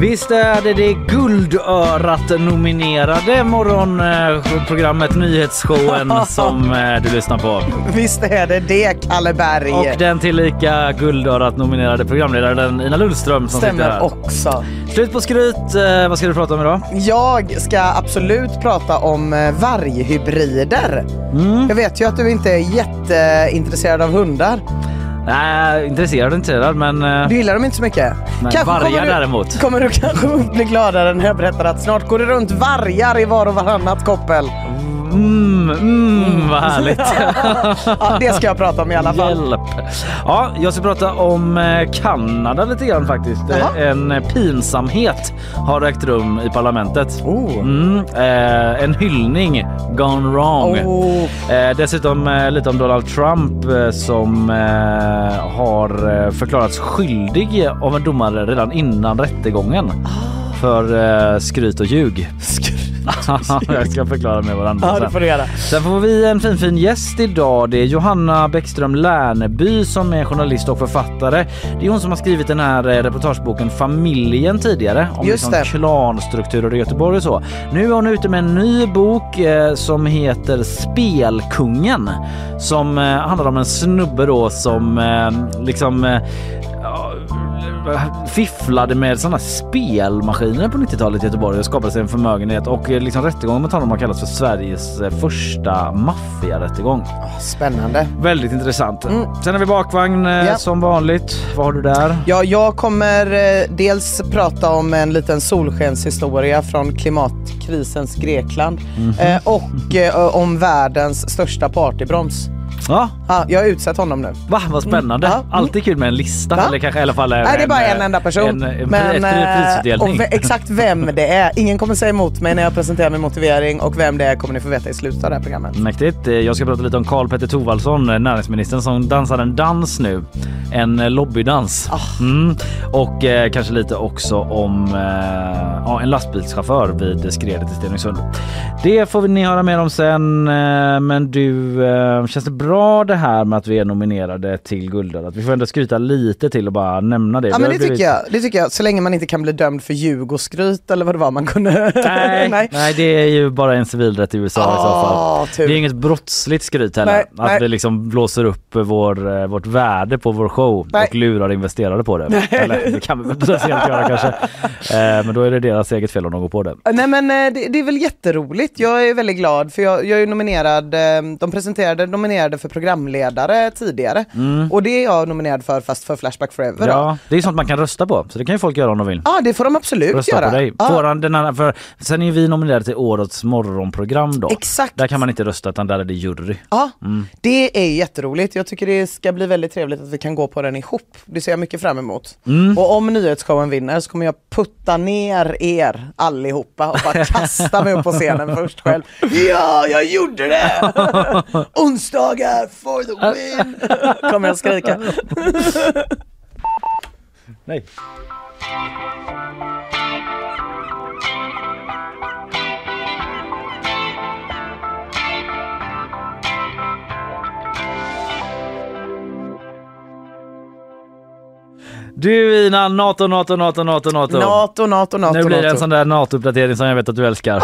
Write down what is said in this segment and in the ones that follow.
Visst är det det Guldörat-nominerade morgonprogrammet Nyhetsshowen som eh, du lyssnar på. Visst är det det, Kalle Berg. Och den tillika Guldörat-nominerade programledaren Ina Lundström som sitter Stämmer här. också. Slut på skryt. Eh, Vad ska du prata om idag? Jag ska absolut prata om eh, varghybrider. Mm. Jag vet ju att du inte är jätteintresserad av hundar. Nej, intresserad inte men eh, Du gillar dem inte så mycket. Nej, vargar kommer du, däremot. Kommer du kanske bli gladare när jag berättar att snart går det runt vargar i var och varannat koppel. Mm, mm, vad härligt. Ja, det ska jag prata om i alla fall. Hjälp. Ja, jag ska prata om eh, Kanada lite grann faktiskt. Jaha. Eh, En pinsamhet har ägt rum i parlamentet. Oh. Mm, eh, en hyllning gone wrong. Oh. Eh, dessutom eh, lite om Donald Trump eh, som eh, har eh, förklarats skyldig av en domare redan innan rättegången för eh, skryt och ljug. jag ska förklara med varandra Ja, sen. får göra. Sen får vi en fin fin gäst idag. Det är Johanna Bäckström Lärneby som är journalist och författare. Det är hon som har skrivit den här eh, reportageboken Familjen tidigare om Just liksom det. klanstrukturer i Göteborg och så. Nu är hon ute med en ny bok eh, som heter Spelkungen som eh, handlar om en snubbe då som eh, liksom fifflade med sådana spelmaskiner på 90-talet i Göteborg och skapade sig en förmögenhet och eh, liksom rättegången mot honom har kallats för Sveriges eh, första maffiarättegång. Spännande. Väldigt intressant. Mm. Sen har vi bakvagn eh, Ja. som vanligt. Vad har du där? Ja, jag kommer eh, dels prata om en liten solskenshistoria från klimatkrisens Grekland eh, och eh, om världens största partybroms. Ja, Ja, jag har utsett honom nu. va, vad spännande. Mm. Ja. Mm. Alltid kul med en lista Va? eller kanske i alla fall en, Nej, det är bara en eh, enda person. En, en, Men, ett eh, och exakt vem det är. Ingen kommer säga emot mig när jag presenterar min motivering och vem det är kommer ni få veta i slutet av det här programmet. Mäktigt. Eh, Jag ska prata lite om Karl Petter Thorwaldsson, näringsministern som dansar en dans nu. En eh, lobbydans. Ah. Mm. Och eh, kanske lite också om eh, ja, en lastbilschaufför vid skredet i Stenungsund. Det får vi ni höra mer om sen. Eh, men du, eh, känns det bra det här med att vi är nominerade till Guldörat? Vi får ändå skryta lite till och bara nämna det. Ja men det blivit- tycker jag. Det tycker jag. Så länge man inte kan bli dömd för ljug och skryt eller vad det var man kunde. Nej, nej. det är ju bara en civilrätt i USA i så fall. Ah, tur. Det är inget brottsligt skryt heller. Nej, att nej. vi liksom blåser upp vår, eh, vårt värde på vår show Nej. och lurar investerare på det. Eller det kan vi potentiellt göra kanske. Eh, men då är det deras eget fel om de går på det. Nej men eh, det, det är väl jätteroligt. Jag är väldigt glad för jag, jag är ju nominerad, eh, de presenterade nominerade för programledare tidigare. Och det är jag nominerad för fast för Flashback Forever. då. Mm. Ja, det är sånt man kan rösta på. Så det kan ju folk göra om de vill. Ja det får de absolut Rösta göra. på dig. Ja, Får han den här, för sen är vi nominerade till årets morgonprogram då. Exakt. Där kan man inte rösta utan där är det jury. ja, Mm. det är jätteroligt. Jag tycker det ska bli väldigt trevligt att vi kan gå på den ihop. Det ser jag mycket fram emot. Mm. Och om nyhetsshowen vinner så kommer jag putta ner er allihopa och bara kasta mig upp på scenen först själv. Ja, jag gjorde det! Onsdagar for the win! kommer jag skrika. Nej. Du Ina, NATO, NATO, NATO, NATO, NATO. NATO, NATO, NATO, nu blir det en NATO. sån där NATO-uppdatering som jag vet att du älskar.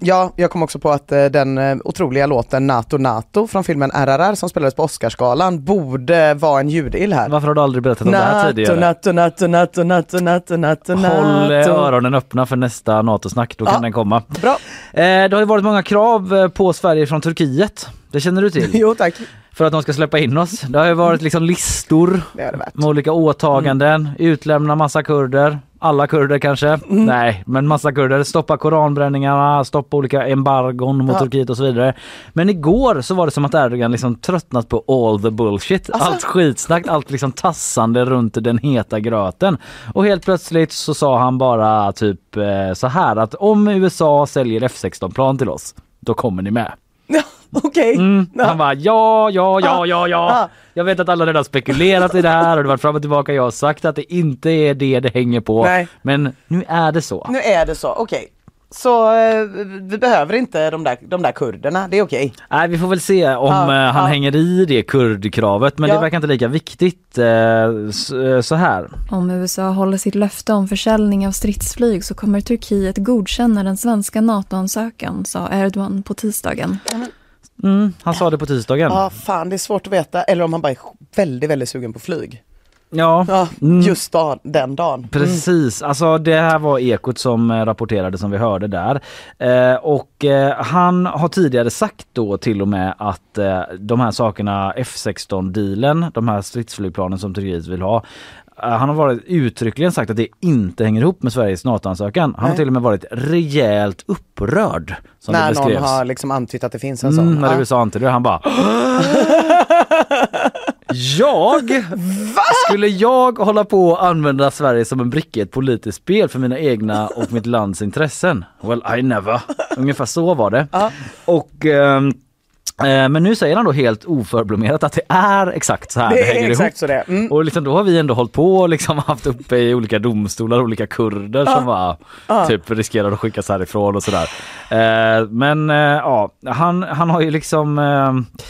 Ja, jag kom också på att eh, den eh, otroliga låten NATO NATO från filmen RRR som spelades på Oscarsgalan borde vara en ljudill här. Varför har du aldrig berättat om det här NATO, tidigare? NATO, NATO, NATO, NATO, NATO, NATO, Håll eh, NATO. öronen öppna för nästa NATO-snack, då kan Ja. den komma. Bra. Eh, det har ju varit många krav eh, på Sverige från Turkiet. Det känner du till? Jo tack. För att de ska släppa in oss. Det har ju varit liksom listor Det är det värt. med olika åtaganden, utlämna massa kurder, alla kurder kanske, Mm. nej men massa kurder, stoppa koranbränningarna, stoppa olika embargon mot Ja. Turkiet och så vidare. Men igår så var det som att Erdogan liksom tröttnat på all the bullshit, Alltså- allt skitsnack, allt liksom tassande runt den heta gröten. Och helt plötsligt så sa han bara typ eh, så här att om USA säljer F16 plan till oss, då kommer ni med. Ja, Okej. Mm. Ja. Han bara ja, ja, ja, ja, Ah. ja. Jag vet att alla redan spekulerat i det här och det varit fram och tillbaka. Jag har sagt att det inte är det det hänger på. Nej. Men nu är det så. Nu är det så, okej. Så eh, vi behöver inte de där, de där kurderna, det är okej. Nej, vi får väl se om Ja, eh, han ja. hänger i det kurdkravet. Men Ja. det verkar inte lika viktigt eh, s- eh, så här. Om USA håller sitt löfte om försäljning av stridsflyg så kommer Turkiet godkänna den svenska NATO-ansökan, sa Erdogan på tisdagen. Mm, han sa det på tisdagen. Ja, fan det är svårt att veta. Eller om han bara är väldigt, väldigt sugen på flyg. Ja, Ja, Mm. just dag, den dagen. Precis, alltså det här var Ekot som eh, rapporterade som vi hörde där. Eh, och eh, han har tidigare sagt då till och med att eh, de här sakerna, F16-dealen, de här stridsflygplanen som Turkiet vill ha, eh, han har varit uttryckligen sagt att det inte hänger ihop med Sveriges NATO-ansökan. Han har Nej. till och med varit rejält upprörd som När någon har liksom antytt att det finns en sån. Mm, när Ja. USA antydde det, han bara Jag? Skulle jag hålla på och använda Sverige som en bricka i ett politiskt spel för mina egna och mitt lands intressen? Well, I never. Ungefär så var det. Ja. Och ehm, eh, men nu säger han då helt oförblommerat att det är exakt så här det, Det hänger ihop. så det. Mm. Och liksom då har vi ändå hållit på och liksom haft uppe i olika domstolar olika kurder som bara typ riskerar att skickas härifrån och sådär. Eh, men eh, ja, han, han har ju liksom, eh,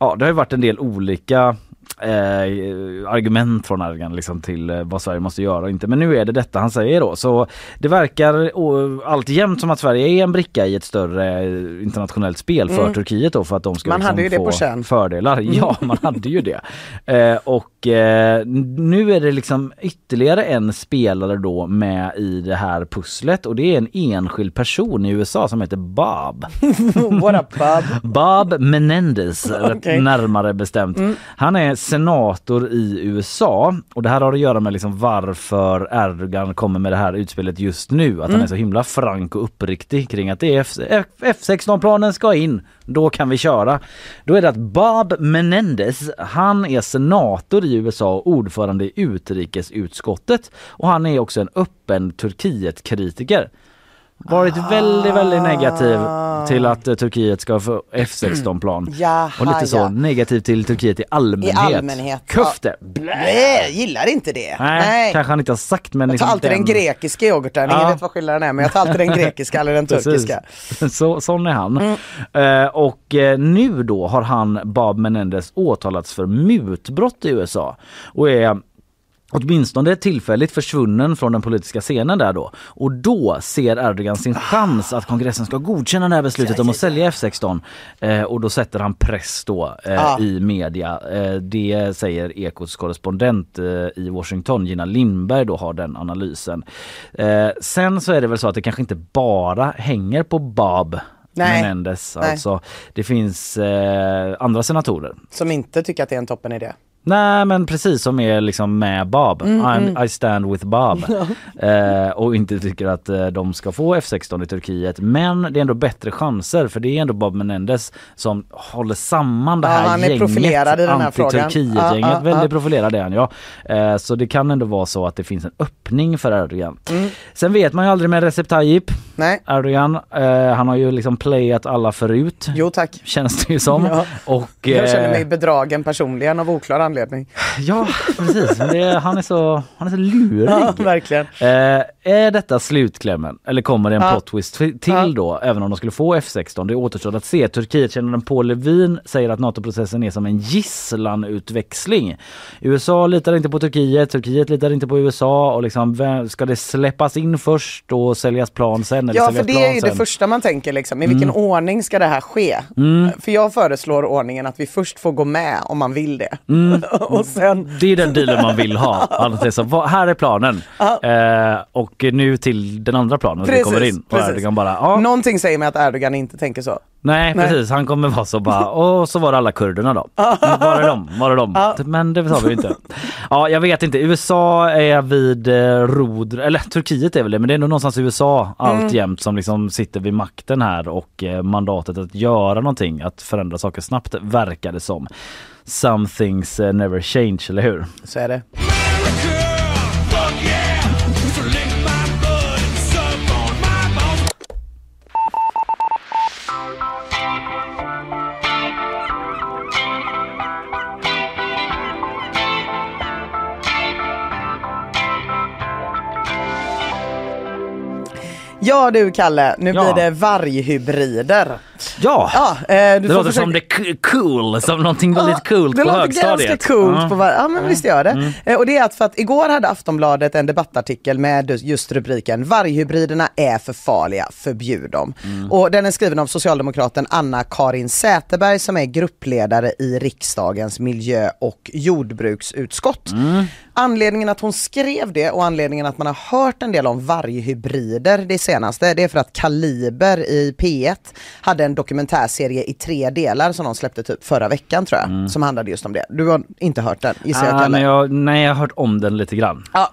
ja det har ju varit en del olika eh, argument från Erdogan liksom till eh, vad Sverige måste göra och inte. Men nu är det detta han säger då. Så det verkar oh, alltjämt som att Sverige är en bricka i ett större eh, internationellt spel för Turkiet då för att de ska Mm. Man hade liksom ju det få på känn. fördelar. Ja, man hade ju det. Eh, och eh, nu är det liksom ytterligare en spelare då med i det här pusslet och det är en enskild person i USA som heter Bob. What up Bob? Bob Menendez Okej. närmare bestämt. Han är senator i USA och det här har att göra med liksom varför Erdogan kommer med det här utspelet just nu. Att han är så himla frank och uppriktig kring att det är F- F- F16-planen ska in. Då kan vi köra. Då är det att Bob Menendez, han är senator i USA och ordförande i utrikesutskottet och han är också en öppen Turkiet-kritiker varit väldigt, väldigt negativ till att eh, Turkiet ska få F16-plan. Jaha, Och lite så ja. negativ till Turkiet i allmänhet. I allmänhet, Köfte! Nej, gillar inte det. Nej, kanske han inte har sagt men Jag tar liksom alltid den grekiska yoghurten, ingen Ja. vet vad skillnaden är men jag tar alltid den grekiska eller den Precis. turkiska. Så, sån är han. Mm. Eh, och eh, nu då har han, Bob Menendez, åtalats för mutbrott i USA. Och är åtminstone tillfälligt försvunnen från den politiska scenen där då. Och då ser Erdogan sin chans att kongressen ska godkänna det här beslutet om att sälja F16. Eh, och då sätter han press då eh, Ja. i media. Eh, det säger Ekots korrespondent eh, i Washington, Gina Lindberg då har den analysen. Eh, sen så är det väl så att det kanske inte bara hänger på Bob Nej. Menendez. Nej. Alltså, det finns eh, andra senatorer Som inte tycker att det är en toppen idé. Nej men precis som är liksom med Bob. Mm, I'm, I stand with Bob. eh, och inte tycker att eh, de ska få F16 i Turkiet. Men det är ändå bättre chanser för det är ändå Bob Menendez som håller samman det Ja, här han är gänget. profilerad i den här frågan. Anti-Turkiet-gänget. Ja, ja, Väldigt ja. profilerad är han ja. Eh, så det kan ändå vara så att det finns en öppning för Erdogan. Mm. Sen vet man ju aldrig med Recep Tayyip. Nej, Erdogan, eh, han har ju liksom playat alla förut. jo tack. Känns det ju som. Ja. Och, Jag känner mig eh, bedragen personligen av oklar anledning. Ja, precis. Det, han, är så, han är så lurig. Ja, verkligen. Eh, är detta slutklämmen? Eller kommer det en Ja. plot twist till Ja. då, även om de skulle få F16? Det återstår att se. Turkietkännaren Paul Levin säger att NATO-processen är som en gisslanutväxling. USA litar inte på Turkiet, Turkiet litar inte på USA och liksom, vem- ska det släppas in först och säljas plan sen? Eller Ja, för det är ju sen? det första man tänker liksom. I vilken ordning ska det här ske? För jag föreslår ordningen att vi först får gå med om man vill det. Mm, och sen Det är den dealen man vill ha. Så, "Vad- här är planen. Eh, och nu till den andra planen Precis, kommer in. Och. Erdogan bara, ja. Någonting säger mig att Erdogan inte tänker så. Nej Nej. precis, han kommer vara så bara, och så var det alla kurderna då. Var är de? Var är de? Men det sa vi inte. Ja jag vet inte, USA är vid eh, rodr, eller Turkiet är väl det, men det är nog någonstans USA alltjämt som liksom sitter vid makten här och eh, mandatet att göra någonting, att förändra saker snabbt verkar det som. Some things eh, never change, eller hur? Så är det. Ja du Kalle, nu Ja. blir det varghybrider. Ja! Ja, eh, du det låter försöka- som det cool, som någonting väldigt coolt det på låter högstadiet. ganska coolt Ja. på var- Ja men visst gör det. Eh, Och det är att för att igår hade Aftonbladet en debattartikel med just rubriken Varghybriderna är för farliga, förbjud dem. Och den är skriven av socialdemokraten Anna-Karin Säterberg som är gruppledare i riksdagens miljö och jordbruksutskott. Anledningen att hon skrev det och anledningen att man har hört en del om varghybrider det senaste, det är för att Kaliber i P1 hade en dokumentärserie i tre delar som de släppte typ förra veckan tror jag, som handlade just om det. Du har inte hört den gissar jag Ah, Kalle? men jag, nej jag har hört om den lite grann. Ja.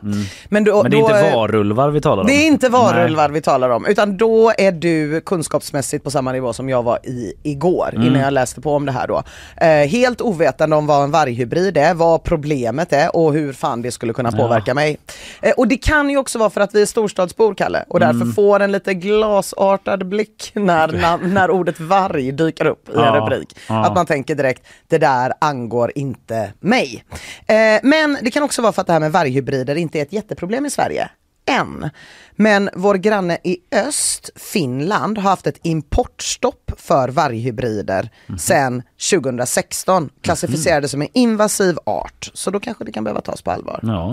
Men, då, Men det är då, inte varulvar vi talar om. det är inte varulvar Nej. vi talar om, utan då är du kunskapsmässigt på samma nivå som jag var i igår Mm. innan jag läste på om det här då. Eh, helt ovetande om vad en varghybrid är, vad problemet är och hur fan det skulle kunna påverka mig. Eh, och det kan ju också vara för att vi är storstadsbor Kalle och därför Mm. får en lite glasartad blick när, när, när ordet varg dyker upp i en Ja, rubrik. ja. Att man tänker direkt, det där angår inte mig. Eh, men det kan också vara för att det här med varghybrider inte är ett jätteproblem i Sverige. Än. Men vår granne i öst, Finland, har haft ett importstopp för varghybrider sedan 2016. Klassificerades som en invasiv art. Så då kanske det kan behöva tas på allvar. Ja.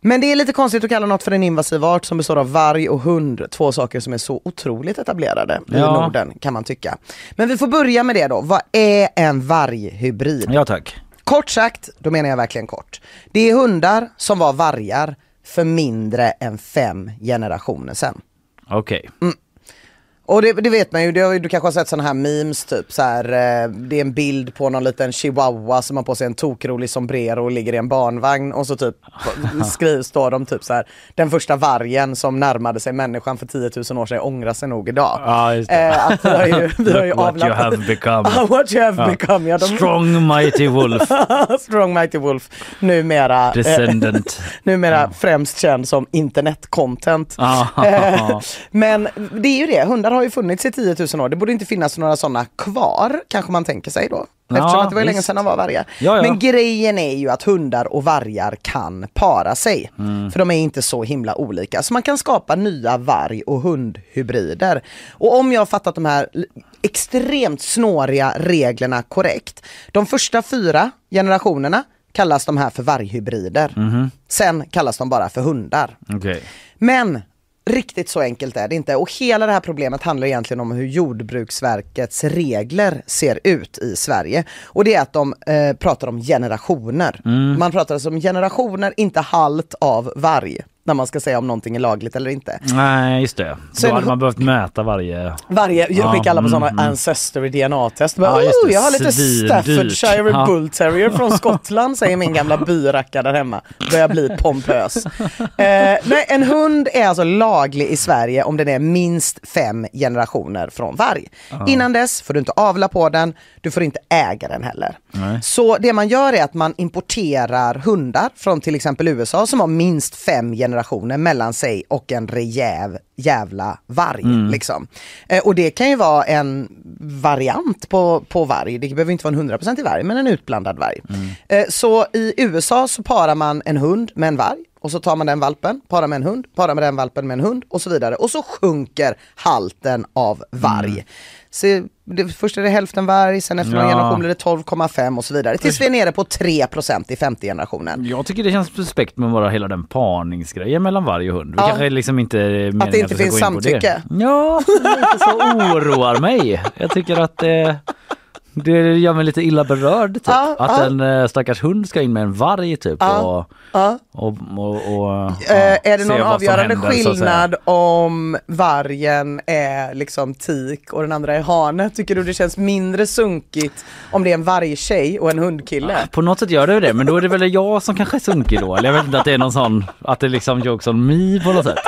Men det är lite konstigt att kalla något för en invasiv art som består av varg och hund. Två saker som är så otroligt etablerade i Ja. Norden kan man tycka. Men vi får börja med det då. Vad är en varghybrid? ja tack. Kort sagt, då menar jag verkligen kort. Det är hundar som var vargar för mindre än fem generationer sedan. Okej. Och det, det vet man ju, det har ju- du kanske har sett sådana här memes typ så här, eh, det är en bild på någon liten chihuahua som har på sig en tokrolig sombrero och ligger i en barnvagn och så typ skrivs då de typ så här, den första vargen som närmade sig människan för 10 000 år sedan ångrar sig nog idag. Det. Eh, att vi har ju, vi har ju what you avlat- have become. Ah, what you have Ja. become. Ja, de, Strong mighty wolf. Strong Mighty Wolf, numera, eh, Descendant. numera främst känd som internet-content. Ah, Eh, Men det är ju det, hundar har ju funnits i 10 000 år. Det borde inte finnas några sådana kvar, kanske man tänker sig då. Eftersom Ja, att det var ju länge sedan de var vargar. Ja, ja. Men grejen är ju att hundar och vargar kan para sig. Mm. För de är inte så himla olika. Så man kan skapa nya varg och hundhybrider. Och om jag har fattat de här extremt snåriga reglerna korrekt. De första fyra generationerna kallas de här för varghybrider. Mhm. Sen kallas de bara för hundar. Okej. Men riktigt så enkelt är det inte och hela det här problemet handlar egentligen om hur Jordbruksverkets regler ser ut i Sverige. Och det är att de eh, pratar om generationer. Mm. Man pratar alltså om generationer, inte halt av varg. När man ska säga om någonting är lagligt eller inte. Nej just det. Så Då hade man behövt mäta varje... Varje, Ja, skickar alla på mm, sådana mm. ancestry DNA-test. Ja, oh, jag har lite. Staffordshire Ja. Bull Terrier från Skottland säger min gamla byracka där hemma. Börjar bli pompös. Eh, nej, en hund är alltså laglig i Sverige om den är minst fem generationer från varg. Innan dess får du inte avla på den, du får inte äga den heller. Nej. Så det man gör är att man importerar hundar från till exempel USA som har minst fem generationer mellan sig och en rejäv jävla varg. Liksom. Eh, och det kan ju vara en variant på, på varg, det behöver inte vara en 100% varg men en utblandad varg. Eh, så i USA så parar man en hund med en varg och så tar man den valpen, parar med en hund, parar med den valpen med en hund och så vidare. Och så sjunker halten av varg. Så det, först är det hälften varg, sen efter någon Ja. generation blir det 12,5 och så vidare. Tills vi är nere på 3% i femte generationen. Jag tycker det känns suspekt med bara hela den parningsgrejen mellan varg och hund. Vi Ja. kanske liksom inte är Att det inte ska finns gå in på det. samtycke. Ja, lite så oroar mig. Jag tycker att det... Det gör mig lite illa berörd typ. Ja, att ja. en eh, stackars hund ska in med en varg typ Ja, och, och, och, och ja, är det någon avgörande händer, skillnad om vargen är liksom tik och den andra är hane? Tycker du det känns mindre sunkigt om det är en vargtjej och en hundkille? På något sätt gör det det, men då är det väl jag som kanske är sunkig då. Eller jag vet inte att det är någon sån, att det är liksom jokes on me på något sätt.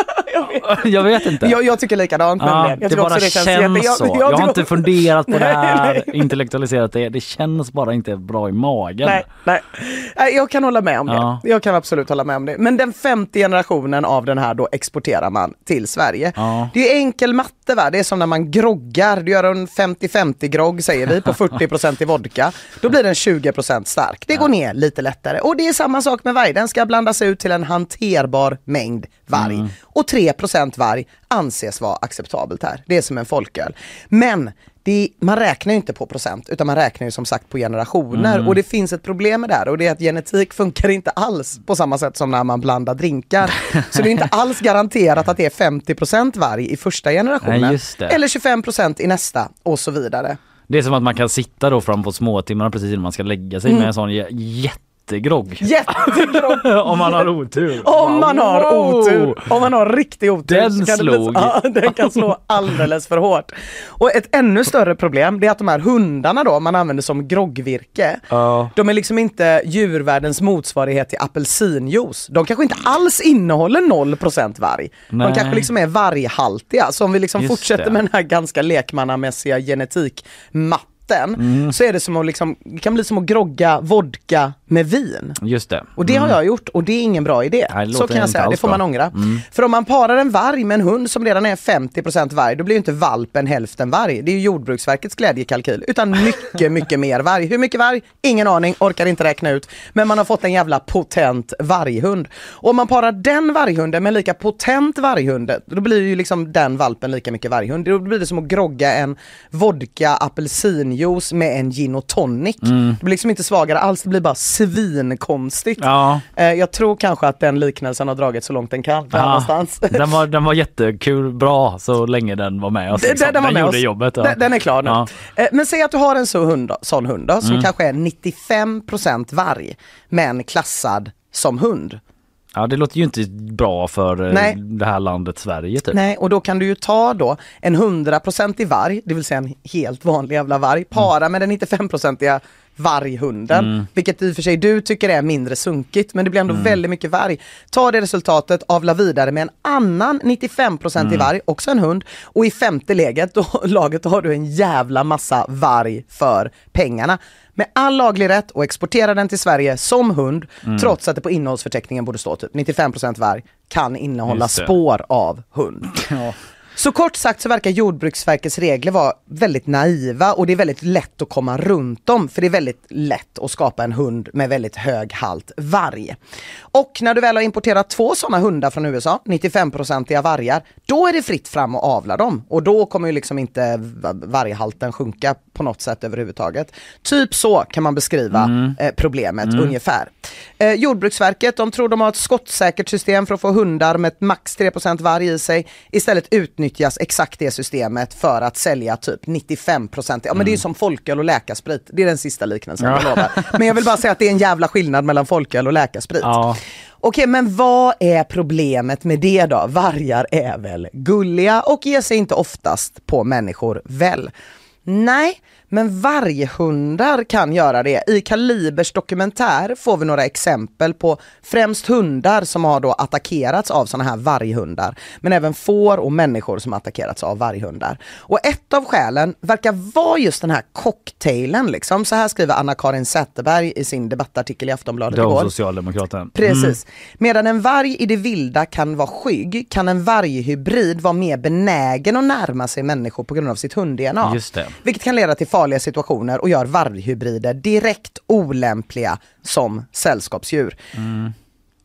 Jag vet inte. Jag, jag tycker likadant Ja, nämligen. Jag det bara det känns, känns jätte- så. Jag, har inte funderat på det här, nej. intellektualiserat det. Det känns bara inte bra i magen. Nej, nej. Jag kan hålla med om det. Ja. Jag kan absolut hålla med om det. Men den femte generationen av den här då exporterar man till Sverige. Ja. Det är enkel matte va? Det är som när man groggar. Du gör en 50-50 grogg säger vi på 40% i vodka. Då blir den 20% stark. Det går ner lite lättare. Och det är samma sak med varg. Den ska blandas ut till en hanterbar mängd varg. Mm. Och 3% varg anses vara acceptabelt här. Det är som en folköl. Men är, man räknar ju inte på procent utan man räknar ju som sagt på generationer Mm. och det finns ett problem med det här och det är att genetik funkar inte alls på samma sätt som när man blandar drinkar. Så det är inte alls garanterat att det är 50% varg i första generationen Nej, eller 25% i nästa och så vidare. Det är som att man kan sitta då fram på småtimmarna precis innan man ska lägga sig Mm. med en sån jä- jättegrogg. Jättegrogg! Om man har otur. Om man har otur, om man har riktig otur. Den slog. Ja, den kan slå alldeles för hårt. Och ett ännu större problem det är att de här hundarna då man använder som groggvirke, Ja. de är liksom inte djurvärldens motsvarighet till apelsinjuice. De kanske inte alls innehåller 0% varg. Nej. De kanske liksom är varghaltiga. Så om vi liksom Just fortsätter det. med den här ganska lekmannamässiga genetikmatten Mm. så är det som att liksom, det kan bli som att grogga vodka med vin. Just det. Och det har jag gjort och det är ingen bra idé. Nej, så kan jag säga, det får man ångra. Mm. För om man parar en varg med en hund som redan är 50% varg, då blir ju inte valpen hälften varg. Det är ju Jordbruksverkets glädjekalkyl. Utan mycket, mycket mer varg. Hur mycket varg? Ingen aning, orkar inte räkna ut. Men man har fått en jävla potent varghund. Och om man parar den varghunden med en lika potent varghund, då blir ju liksom den valpen lika mycket varghund. Då blir det som att grogga en vodka apelsinjuice med en gin och tonic. Det blir liksom inte svagare alls, det blir bara svinkonstigt. Ja. Eh, Jag tror kanske att den liknelsen har dragit så långt den kan. Ja, någonstans. den, var, den var jättekul, bra så länge den var med oss. Den, liksom. den, var med gjorde oss. jobbet. Ja. Den, den är klar nu. Ja. Eh, Men säg att du har en sån hund, sån hund då, Mm. som kanske är 95% varg, men klassad som hund. Ja, det låter ju inte bra för eh, Nej. det här landet Sverige typ. Nej, och då kan du ju ta då en 100% varg, det vill säga en helt vanlig jävla varg, para med den 95-procentiga varghunden, Mm. vilket i och för sig du tycker är mindre sunkigt, men det blir ändå väldigt mycket varg. Ta det resultatet, avla vidare med en annan 95% Mm. i varg, också en hund, och i femte läget, då, laget, då har du en jävla massa varg för pengarna. Med all laglig rätt och exportera den till Sverige som hund, Mm. trots att det på innehållsförteckningen borde stå typ 95% varg, kan innehålla spår av hund. Så kort sagt så verkar Jordbruksverkets regler vara väldigt naiva och det är väldigt lätt att komma runt dem för det är väldigt lätt att skapa en hund med väldigt hög halt varg. Och när du väl har importerat två sådana hundar från USA, 95-procentiga vargar, då är det fritt fram att avla dem och då kommer ju liksom inte varghalten sjunka på något sätt överhuvudtaget. Typ så kan man beskriva eh, problemet ungefär. Eh, Jordbruksverket, de tror de har ett skottsäkert system för att få hundar med max 3% varg i sig. Istället utnyttjas exakt det systemet för att sälja typ 95%. Ja men det är ju som folköl och läkarsprit. Det är den sista liknelsen jag lovar. Men jag vill bara säga att det är en jävla skillnad mellan folköl och läkarsprit. Ja. Okej, men vad är problemet med det då? Vargar är väl gulliga och ger sig inte oftast på människor, väl? Nej, men varghundar kan göra det. I Kalibers dokumentär får vi några exempel på främst hundar som har då attackerats av sådana här varghundar. Men även får och människor som attackerats av varghundar. Och ett av skälen verkar vara just den här cocktailen liksom. Så här skriver Anna-Karin Zetterberg i sin debattartikel i Aftonbladet igår. Socialdemokraten. Precis. Medan en varg i det vilda kan vara skygg kan en varghybrid vara mer benägen att närma sig människor på grund av sitt hund-DNA. Just det. Vilket kan leda till farliga situationer och gör varghybrider direkt olämpliga som sällskapsdjur.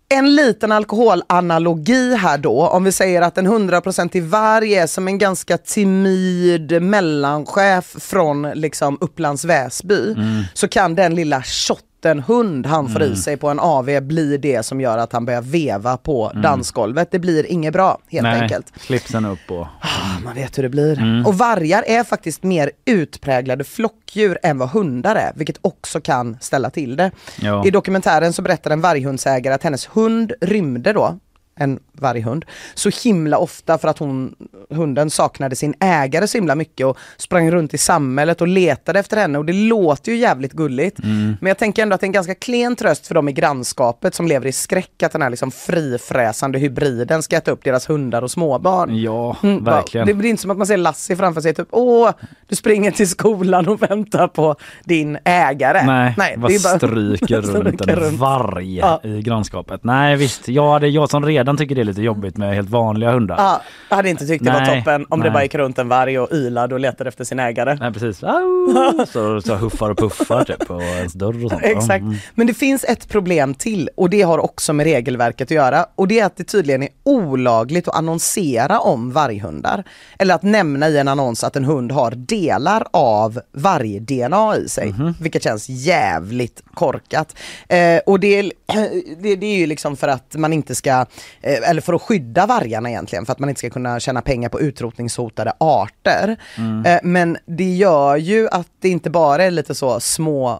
En liten alkoholanalogi här då, om vi säger att en 100% varg är som en ganska timid mellanchef från liksom Upplands Väsby, så kan den lilla shot rutten hund han får Mm. i sig på en AV blir det som gör att han börjar veva på dansgolvet. Det blir inget bra helt Mm. Nej, enkelt. slipsen upp och... Ah, Man vet hur det blir. Mm. Och vargar är faktiskt mer utpräglade flockdjur än vad hundar är, vilket också kan ställa till det. Ja. I dokumentären så berättar en varghundsägare att hennes hund rymde då, en varghund, så himla ofta för att hon, hunden saknade sin ägare så himla mycket och sprang runt i samhället och letade efter henne och det låter ju jävligt gulligt. Mm. Men jag tänker ändå att det är en ganska klen tröst för dem i grannskapet som lever i skräck att den här liksom frifräsande hybriden ska äta upp deras hundar och småbarn. Ja, Mm, verkligen. Det blir inte som att man ser Lassie framför sig, typ åh, du springer till skolan och väntar på din ägare. Nej, är bara- stryker runt en varg Ja. i grannskapet. Nej visst, ja, det är jag som redan tycker det är lite jobbigt med helt vanliga hundar. Ja, jag hade inte tyckt det var Nej, toppen om det nej. bara gick runt en varg och ylade och letade efter sin ägare. Nej precis, Au! så, så huffar och puffar typ på ens dörr och sånt. Exakt. Mm. Men det finns ett problem till och det har också med regelverket att göra och det är att det tydligen är olagligt att annonsera om varghundar. Eller att nämna i en annons att en hund har delar av varg-DNA i sig. Mhm. Vilket känns jävligt korkat. Eh, och det är, det, det är ju liksom för att man inte ska, eh, eller för att skydda vargarna egentligen, för att man inte ska kunna tjäna pengar på utrotningshotade arter. Mm. Eh, men det gör ju att det inte bara är lite så små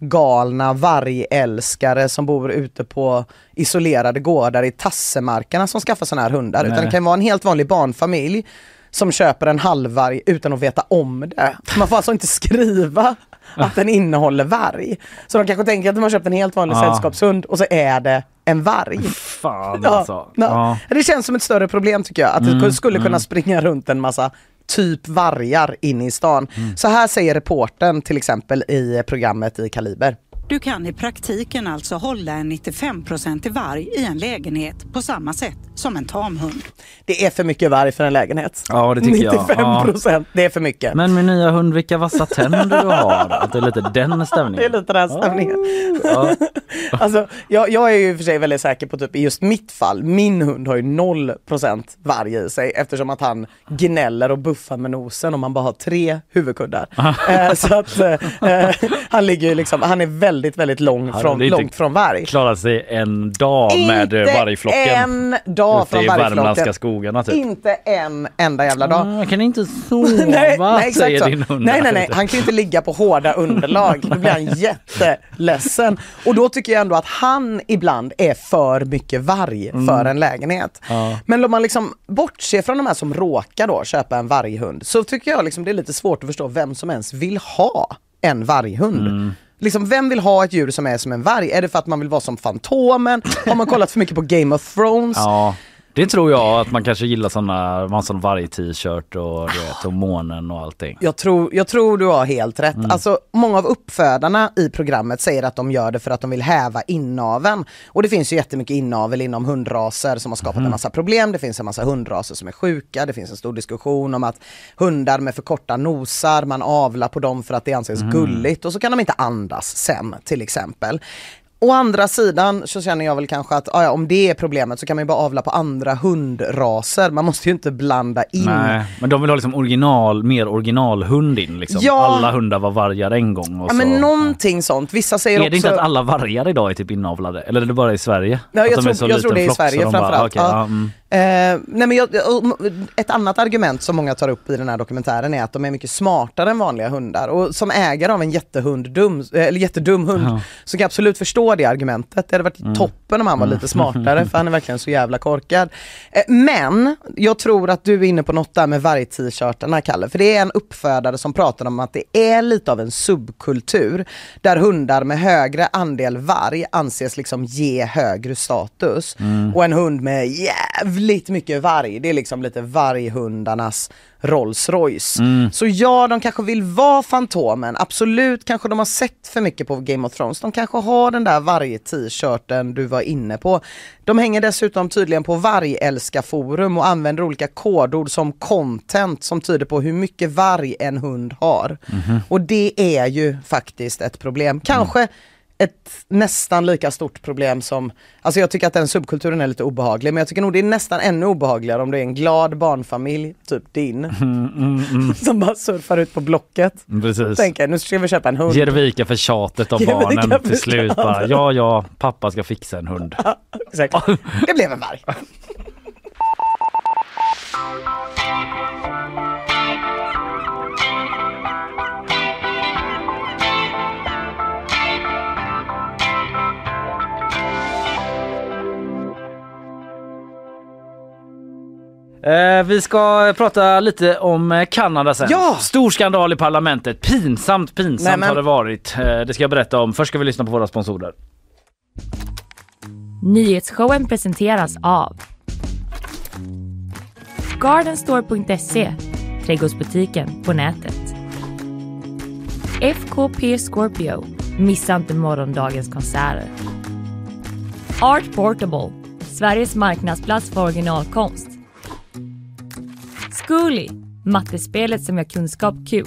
galna vargälskare som bor ute på isolerade gårdar i tassemarkerna som skaffar sådana här hundar. Utan Nej. det kan vara en helt vanlig barnfamilj som köper en halvvarg utan att veta om det. Man får alltså inte skriva att den innehåller varg. Så de kanske tänker att de har köpt en helt vanlig Ja. sällskapshund och så är det en varg. Fan Ja, alltså. ja. Ja. Det känns som ett större problem tycker jag. Att det skulle kunna springa runt en massa typ vargar inne i stan. Så här säger reporten till exempel i programmet i Kaliber. Du kan i praktiken alltså hålla en 95% varg i en lägenhet på samma sätt som en tamhund. Det är för mycket varg för en lägenhet. Ja, det tycker jag. 95 procent, det är för mycket. Men min nya hund, vilka vassa tänder du har. Att det är lite den stämningen. Det är lite den stämningen. Ja. Alltså, jag, jag är ju för sig väldigt säker på typ i just mitt fall, min hund har ju 0% varg i sig eftersom att han gnäller och buffar med nosen om man bara har tre huvudkuddar. eh, så att eh, eh, han ligger ju liksom, han är väldigt, väldigt lång Ja, från, långt från varg. Klarar sig en dag med Inte vargflocken. en dag Ute från vargflocken. skogarna typ. Inte en enda jävla dag. Ah, Jag kan inte sova, nej, nej, säger så. din hund. Nej, nej, nej. Han kan ju inte ligga på hårda underlag. Då blir han jätteledsen. Och då tycker jag ändå att han ibland är för mycket varg för en lägenhet. Ja. Men om man liksom bortser från de här som råkar då köpa en varghund så tycker jag liksom det är lite svårt att förstå vem som ens vill ha en varghund. Liksom, vem vill ha ett djur som är som en varg? Är det för att man vill vara som Fantomen? Har man kollat för mycket på Game of Thrones? Ja, det tror jag att man kanske gillar såna, man har sån varg-t-shirt och, du vet, och månen och allting. Jag tror, jag tror du har helt rätt. Mm. Alltså, många av uppfödarna i programmet säger att de gör det för att de vill häva inaveln. Och det finns ju jättemycket inavel inom hundraser som har skapat Mm. en massa problem. Det finns en massa hundraser som är sjuka. Det finns en stor diskussion om att hundar med för korta nosar, man avlar på dem för att det anses Mm. gulligt och så kan de inte andas sen till exempel. Å andra sidan så känner jag väl kanske att ja, om det är problemet så kan man ju bara avla på andra hundraser. Man måste ju inte blanda in Nej, men de vill ha liksom original, mer originalhund in liksom. Ja. Alla hundar var vargar en gång och Ja men så. någonting sånt. Vissa säger Är också... det inte att alla vargar idag är typ inavlade? Eller är det bara i Sverige? Att jag är tror- jag tror det är i Sverige bara, framförallt. okej, Ja. ja, mm. Eh, nej men jag, ett annat argument som många tar upp i den här dokumentären är att de är mycket smartare än vanliga hundar. Och som ägare av en jättehund dum, eh, eller jättedum hund Ja. så kan jag absolut förstå det argumentet. Det hade varit toppen om han var lite smartare för han är verkligen så jävla korkad. Eh, men jag tror att du är inne på något där med varg-t-shirtarna Kalle. För det är en uppfödare som pratar om att det är lite av en subkultur där hundar med högre andel varg anses liksom ge högre status. Och en hund med jävligt mycket varg, det är liksom lite varghundarnas Rolls Royce. Så ja, de kanske vill vara Fantomen, absolut kanske de har sett för mycket på Game of Thrones. De kanske har den där varg-t-shirten du var inne på. De hänger dessutom tydligen på vargälskarforum och använder olika kodord som content som tyder på hur mycket varg en hund har. Och det är ju faktiskt ett problem. Kanske ett nästan lika stort problem som, alltså jag tycker att den subkulturen är lite obehaglig men jag tycker nog det är nästan ännu obehagligare om det är en glad barnfamilj, typ din, som bara surfar ut på Blocket. Precis. Tänker nu ska vi köpa en hund. Ger vika för tjatet av Ger vika barnen till slut bara, ja ja, pappa ska fixa en hund. Exakt. Det blev en varg. Eh, vi ska prata lite om eh, Kanada sen. Ja! Stor skandal i parlamentet. Pinsamt, pinsamt Nej, men- har det varit. Eh, det ska jag berätta om. Först ska vi lyssna på våra sponsorer. Nyhetsshowen presenteras av Gardenstore.se Trädgårdsbutiken på nätet. FKP Scorpio Missa inte morgondagens konserter. Art Portable Sveriges marknadsplats för originalkonst. Zcooly Mattespelet som gör kunskap kul.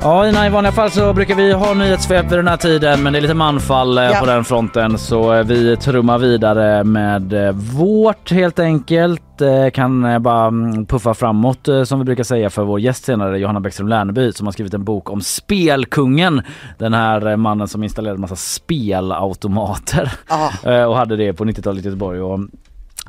Ja, Ina, i vanliga fall så brukar vi ha nyhetssvep vid den här tiden men det är lite manfall eh, Ja. på den fronten så eh, vi trummar vidare med eh, vårt helt enkelt. Kan bara mm, puffa framåt som vi brukar säga för vår gäst senare Johanna Bäckström Lerneby som har skrivit en bok om Spelkungen. Den här mannen som installerade en massa spelautomater Ja. eh, och hade det på 90-talet i Göteborg. Och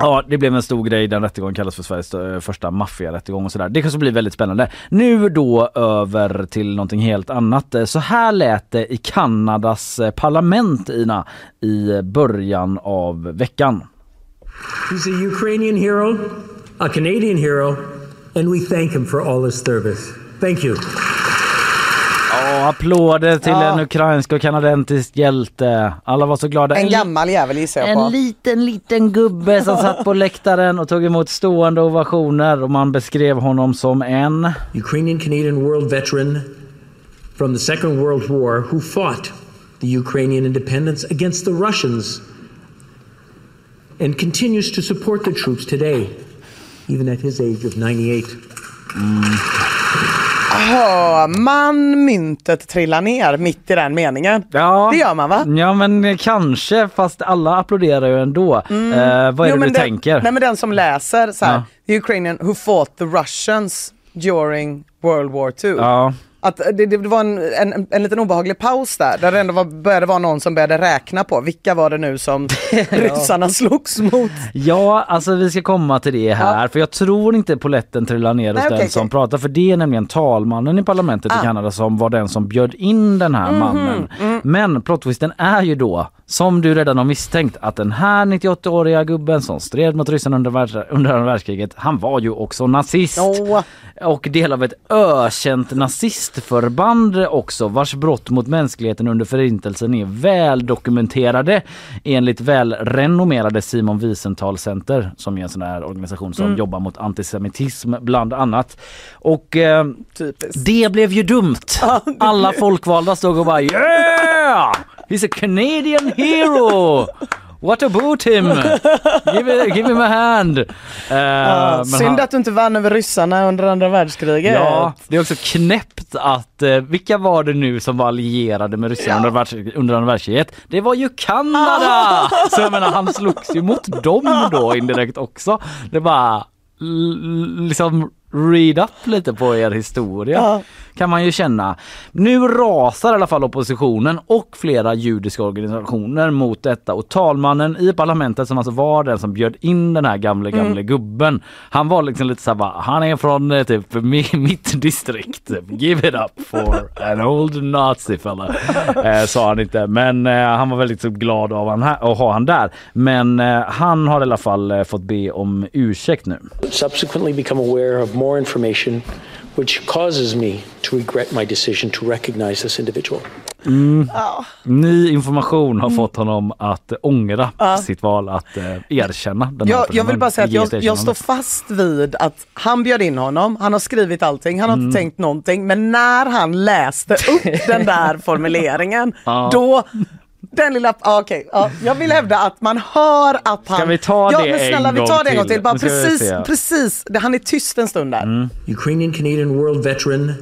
Ja, det blev en stor grej. Den rättegången kallas för Sveriges eh, första maffiarättegång och sådär. Det kanske blir väldigt spännande. Nu då över till någonting helt annat. Eh, så här lät det i Kanadas eh, parlament, Ina, i början av veckan. He's a Ukrainian hero, a Canadian hero, and we thank him for all his service. Thank you. Ja, applåder till Ja. en ukrainsk och kanadensisk hjälte. Alla var så glada. En gammal jävel gissar jag En på. liten, liten gubbe som satt på läktaren och tog emot stående ovationer och man beskrev honom som en... Ukrainian Canadian world veteran from the Second World War who fought the Ukrainian independence against the Russians and continues to support the troops today, even at his age of 98. Hör man myntet trilla ner mitt i den meningen? Ja. Det gör man va? Ja men kanske fast alla applåderar ju ändå. Eh, vad är Jo, det du den- tänker? Nej men den som läser så här, Ja. the Ukrainian who fought the Russians during World War II. Ja. Att det, det var en, en, en liten obehaglig paus där, där det ändå var, började vara någon som började räkna på vilka var det nu som ryssarna slogs mot. ja, alltså vi ska komma till det här för jag tror inte poletten trillar ner hos Nej, den okej, som okej. pratar för det är nämligen talmannen i parlamentet i Ah. Kanada som var den som bjöd in den här Mhm, mannen. mm. Men plottwisten är ju då, som du redan har misstänkt, att den här 98-åriga gubben som stred mot ryssarna under, världs under andra världskriget, han var ju också nazist. Åh. och del av ett ökänt nazistförband också vars brott mot mänskligheten under förintelsen är väl dokumenterade enligt välrenommerade Simon Wiesenthal Center som är en sån här organisation som jobbar mot antisemitism bland annat. Och eh, det blev ju dumt. Alla folkvalda stod och bara yeah! He's a Canadian hero! What about him? Give, give him a hand! Eh, Ja, synd han- att du inte vann över ryssarna under andra världskriget. Ja, det är också knäppt att, eh, vilka var det nu som var allierade med ryssarna under, världs, under andra världskriget? Det var ju Kanada! Så jag menar han slogs ju mot dem då indirekt också. Det bara liksom read up lite på er historia Ja. kan man ju känna. Nu rasar i alla fall oppositionen och flera judiska organisationer mot detta och talmannen i parlamentet som alltså var den som bjöd in den här gamle gamle gubben. Han var liksom lite såhär bara, han är från eh, typ mi- mitt distrikt. Give it up for an old nazi fella. Eh, sa han inte men eh, han var väldigt så glad av han här, att ha han där. Men eh, han har i alla fall eh, fått be om ursäkt nu. Subsequently become aware of more information which causes me to regret my decision to recognize this individual. Ny information har fått honom att ångra sitt val att eh, erkänna den här Jag, jag vill bara säga att jag, jag står fast vid att han bjöd in honom, han har skrivit allting, han har Mm. inte tänkt någonting, men när han läste upp den där formuleringen, Ja. då Den lilla, ah, okej. ja, jag vill hävda att man hör att han... Ska vi ta ja, det men snälla, en vi tar det en gång till? till. Bara ska precis, precis. Han är tyst en stund där. Ukrainian Canadian world veteran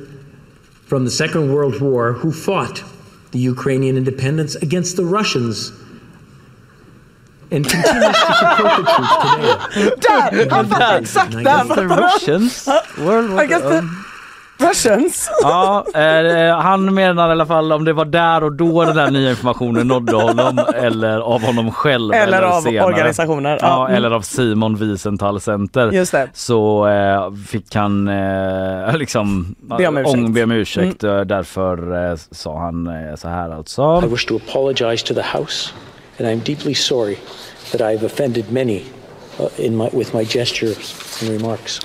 from the Second World War who fought the Ukrainian independence against the Russians and continues to support the troops today. Där! Han fattar exakt där. The Russians. World War Russians. Ja, eh, han menar i alla fall om det var där och då den här nya informationen nådde honom eller av honom själv. Eller av senare. organisationer. Ja, mm. eller av Simon Wiesenthal Center. Just det. Så eh, fick han eh, liksom Be om ursäkt. Mm. ång- be om ursäkt. Eh, Därför eh, sa han eh, så här alltså. I wish to apologize to the House, and I'm deeply sorry that I've offended many uh, in my, with my gestures and remarks.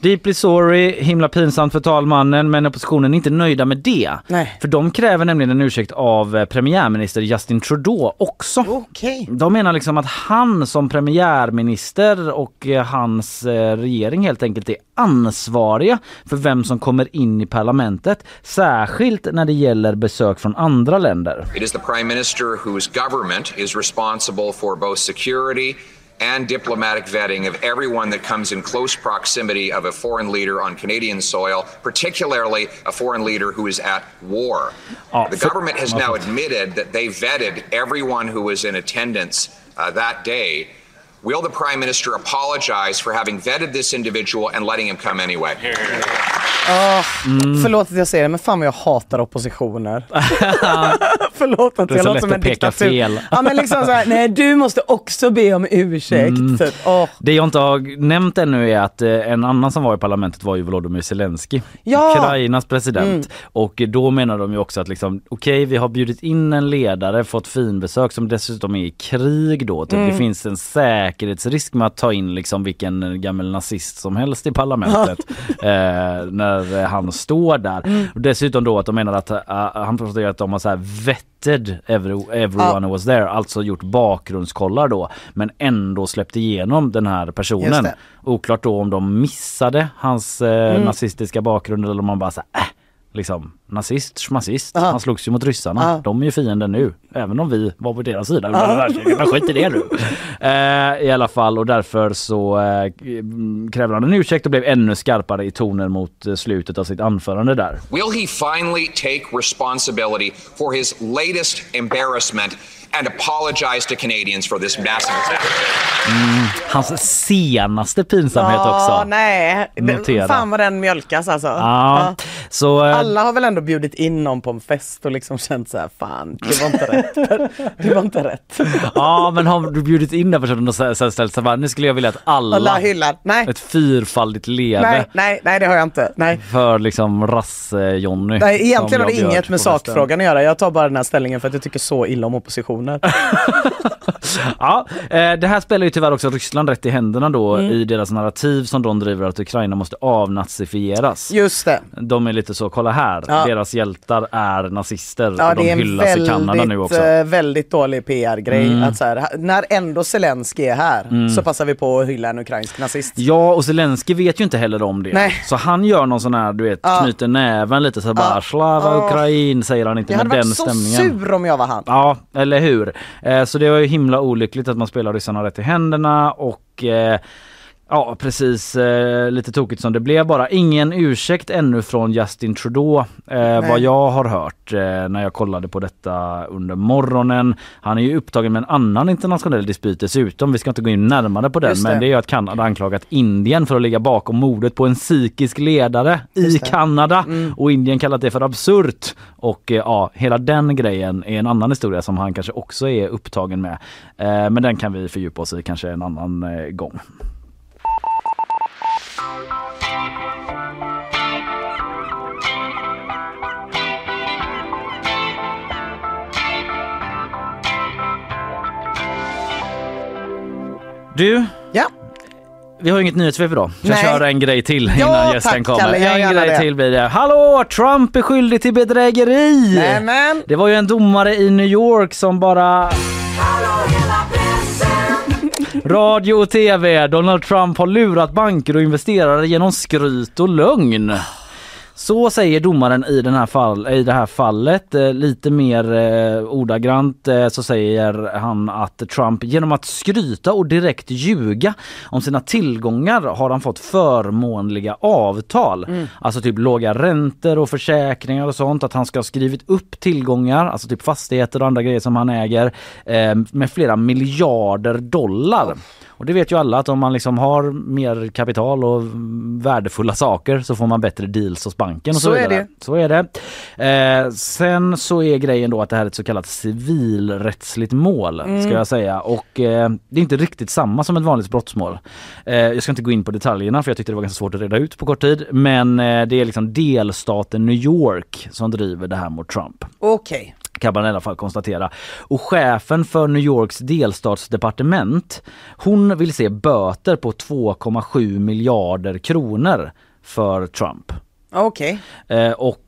Deeply sorry, himla pinsamt för talmannen men oppositionen är inte nöjda med det. Nej. För de kräver nämligen en ursäkt av eh, premiärminister Justin Trudeau också. Okej. De menar liksom att han som premiärminister och eh, hans eh, regering helt enkelt är ansvariga för vem som kommer in i parlamentet. Särskilt när det gäller besök från andra länder. It is the Prime Minister whose government is responsible for both security and diplomatic vetting of everyone that comes in close proximity of a foreign leader on Canadian soil, particularly a foreign leader who is at war. Oh, the government has now admitted that they vetted everyone who was in attendance uh, that day. Will the Prime Minister apologize for having vetted this individual and letting him come anyway? Förlåt att jag säger det, men fan vad jag hatar oppositioner. Förlåt att jag låter som en diktatur. fel. Ja men liksom såhär, nej du måste också be om ursäkt. Typ. Åh. Det jag inte har nämnt ännu är att eh, en annan som var i parlamentet var ju Volodymyr Zelensky, Ja! Ukrainas president. Och då menar de ju också att liksom, okej vi har bjudit in en ledare, fått finbesök som dessutom är i krig då. Typ. Det finns en säkerhetsrisk med att ta in liksom vilken gammal nazist som helst i parlamentet eh, när han står där. Och dessutom då att de menar att uh, han ju att de har så här vetted every, everyone who was there, alltså gjort bakgrundskollar då men ändå släppt igenom den här personen. Oklart då om de missade hans eh, nazistiska bakgrund eller om man bara så här, äh, liksom nazist, schmazist. Aha. Han slogs ju mot ryssarna. Aha. De är ju fienden nu. Även om vi var på deras sida under världskriget. Men skit i det nu. Eh, I alla fall och därför så eh, kräver han en ursäkt och blev ännu skarpare i tonen mot eh, slutet av sitt anförande där. Will he finally take responsibility for his latest embarrassment and apologize to Canadians for this massive attack? Hans senaste pinsamhet Ja, också. nej. Det- Notera. Fan vad den mjölkas alltså. Ja, Ja. så eh, Alla har väl ändå bjudit in någon på en fest och liksom känt så här, fan det var inte rätt. Det var inte rätt. Ja men har du bjudit in den personen och så ställt sig nu skulle jag vilja att alla, Alla hyllar. Nej, ett fyrfaldigt leve nej, nej, nej det har jag inte. Nej. för liksom rass-Jonny. Nej, egentligen har det inget med sakfrågan att göra. Jag tar bara den här ställningen för att jag tycker så illa om oppositioner. Ja, eh, det här spelar ju tyvärr också Ryssland rätt i händerna då Mm. i deras narrativ som de driver att Ukraina måste avnazifieras. Just det. De är lite så, kolla här, Ja. deras hjältar är nazister Ja, och de det är en hyllas i Kanada nu också. väldigt, eh, väldigt dålig PR-grej. Mm. Att så här, när ändå Zelensky är här så passar vi på att hylla en ukrainsk nazist. Ja och Zelensky vet ju inte heller om det. Nej. Så han gör någon sån här, du vet, Ja. knyter näven lite så här bara. Slava Ja. Ukrain säger han inte Jag med hade den varit så stämningen. sur om jag var han. Ja, eller hur? Eh, så det var ju himla olyckligt att man spelar ryssarna rätt i händerna och eh, Ja precis, eh, lite tokigt som det blev bara. Ingen ursäkt ännu från Justin Trudeau eh, vad jag har hört eh, när jag kollade på detta under morgonen. Han är ju upptagen med en annan internationell dispyt dessutom. Vi ska inte gå in närmare på den Just men det. det är ju att Kanada anklagat Indien för att ligga bakom mordet på en psykisk ledare i Just det. Kanada Mm. och Indien kallat det för absurt. Och eh, ja, hela den grejen är en annan historia som han kanske också är upptagen med. Eh, men den kan vi fördjupa oss i kanske en annan eh, gång. Du, Ja. vi har inget nyhetssvep idag. Så jag Nej. kör en grej till Ja, innan gästen tack, kommer. Kalle, en grej det. till blir det. Hallå! Trump är skyldig till bedrägeri! Nämen. Det var ju en domare i New York som bara... Radio och TV. Donald Trump har lurat banker och investerare genom skryt och lögn. Så säger domaren i, den här fall, i det här fallet. Eh, lite mer eh, ordagrant eh, så säger han att Trump genom att skryta och direkt ljuga om sina tillgångar har han fått förmånliga avtal. Alltså typ låga räntor och försäkringar och sånt. Att han ska ha skrivit upp tillgångar, alltså typ fastigheter och andra grejer som han äger eh, med flera miljarder dollar. Och det vet ju alla att om man liksom har mer kapital och värdefulla saker så får man bättre deals hos banken. Och så, Så är vidare. det. Så är det. Eh, sen så är grejen då att det här är ett så kallat civilrättsligt mål Mm. ska jag säga och eh, det är inte riktigt samma som ett vanligt brottsmål. Eh, jag ska inte gå in på detaljerna för jag tyckte det var ganska svårt att reda ut på kort tid men eh, det är liksom delstaten New York som driver det här mot Trump Okej. Kan man i alla fall konstatera. Och chefen för New Yorks delstatsdepartement, hon vill se böter på 2,7 miljarder kronor för Trump. Okej. Eh, och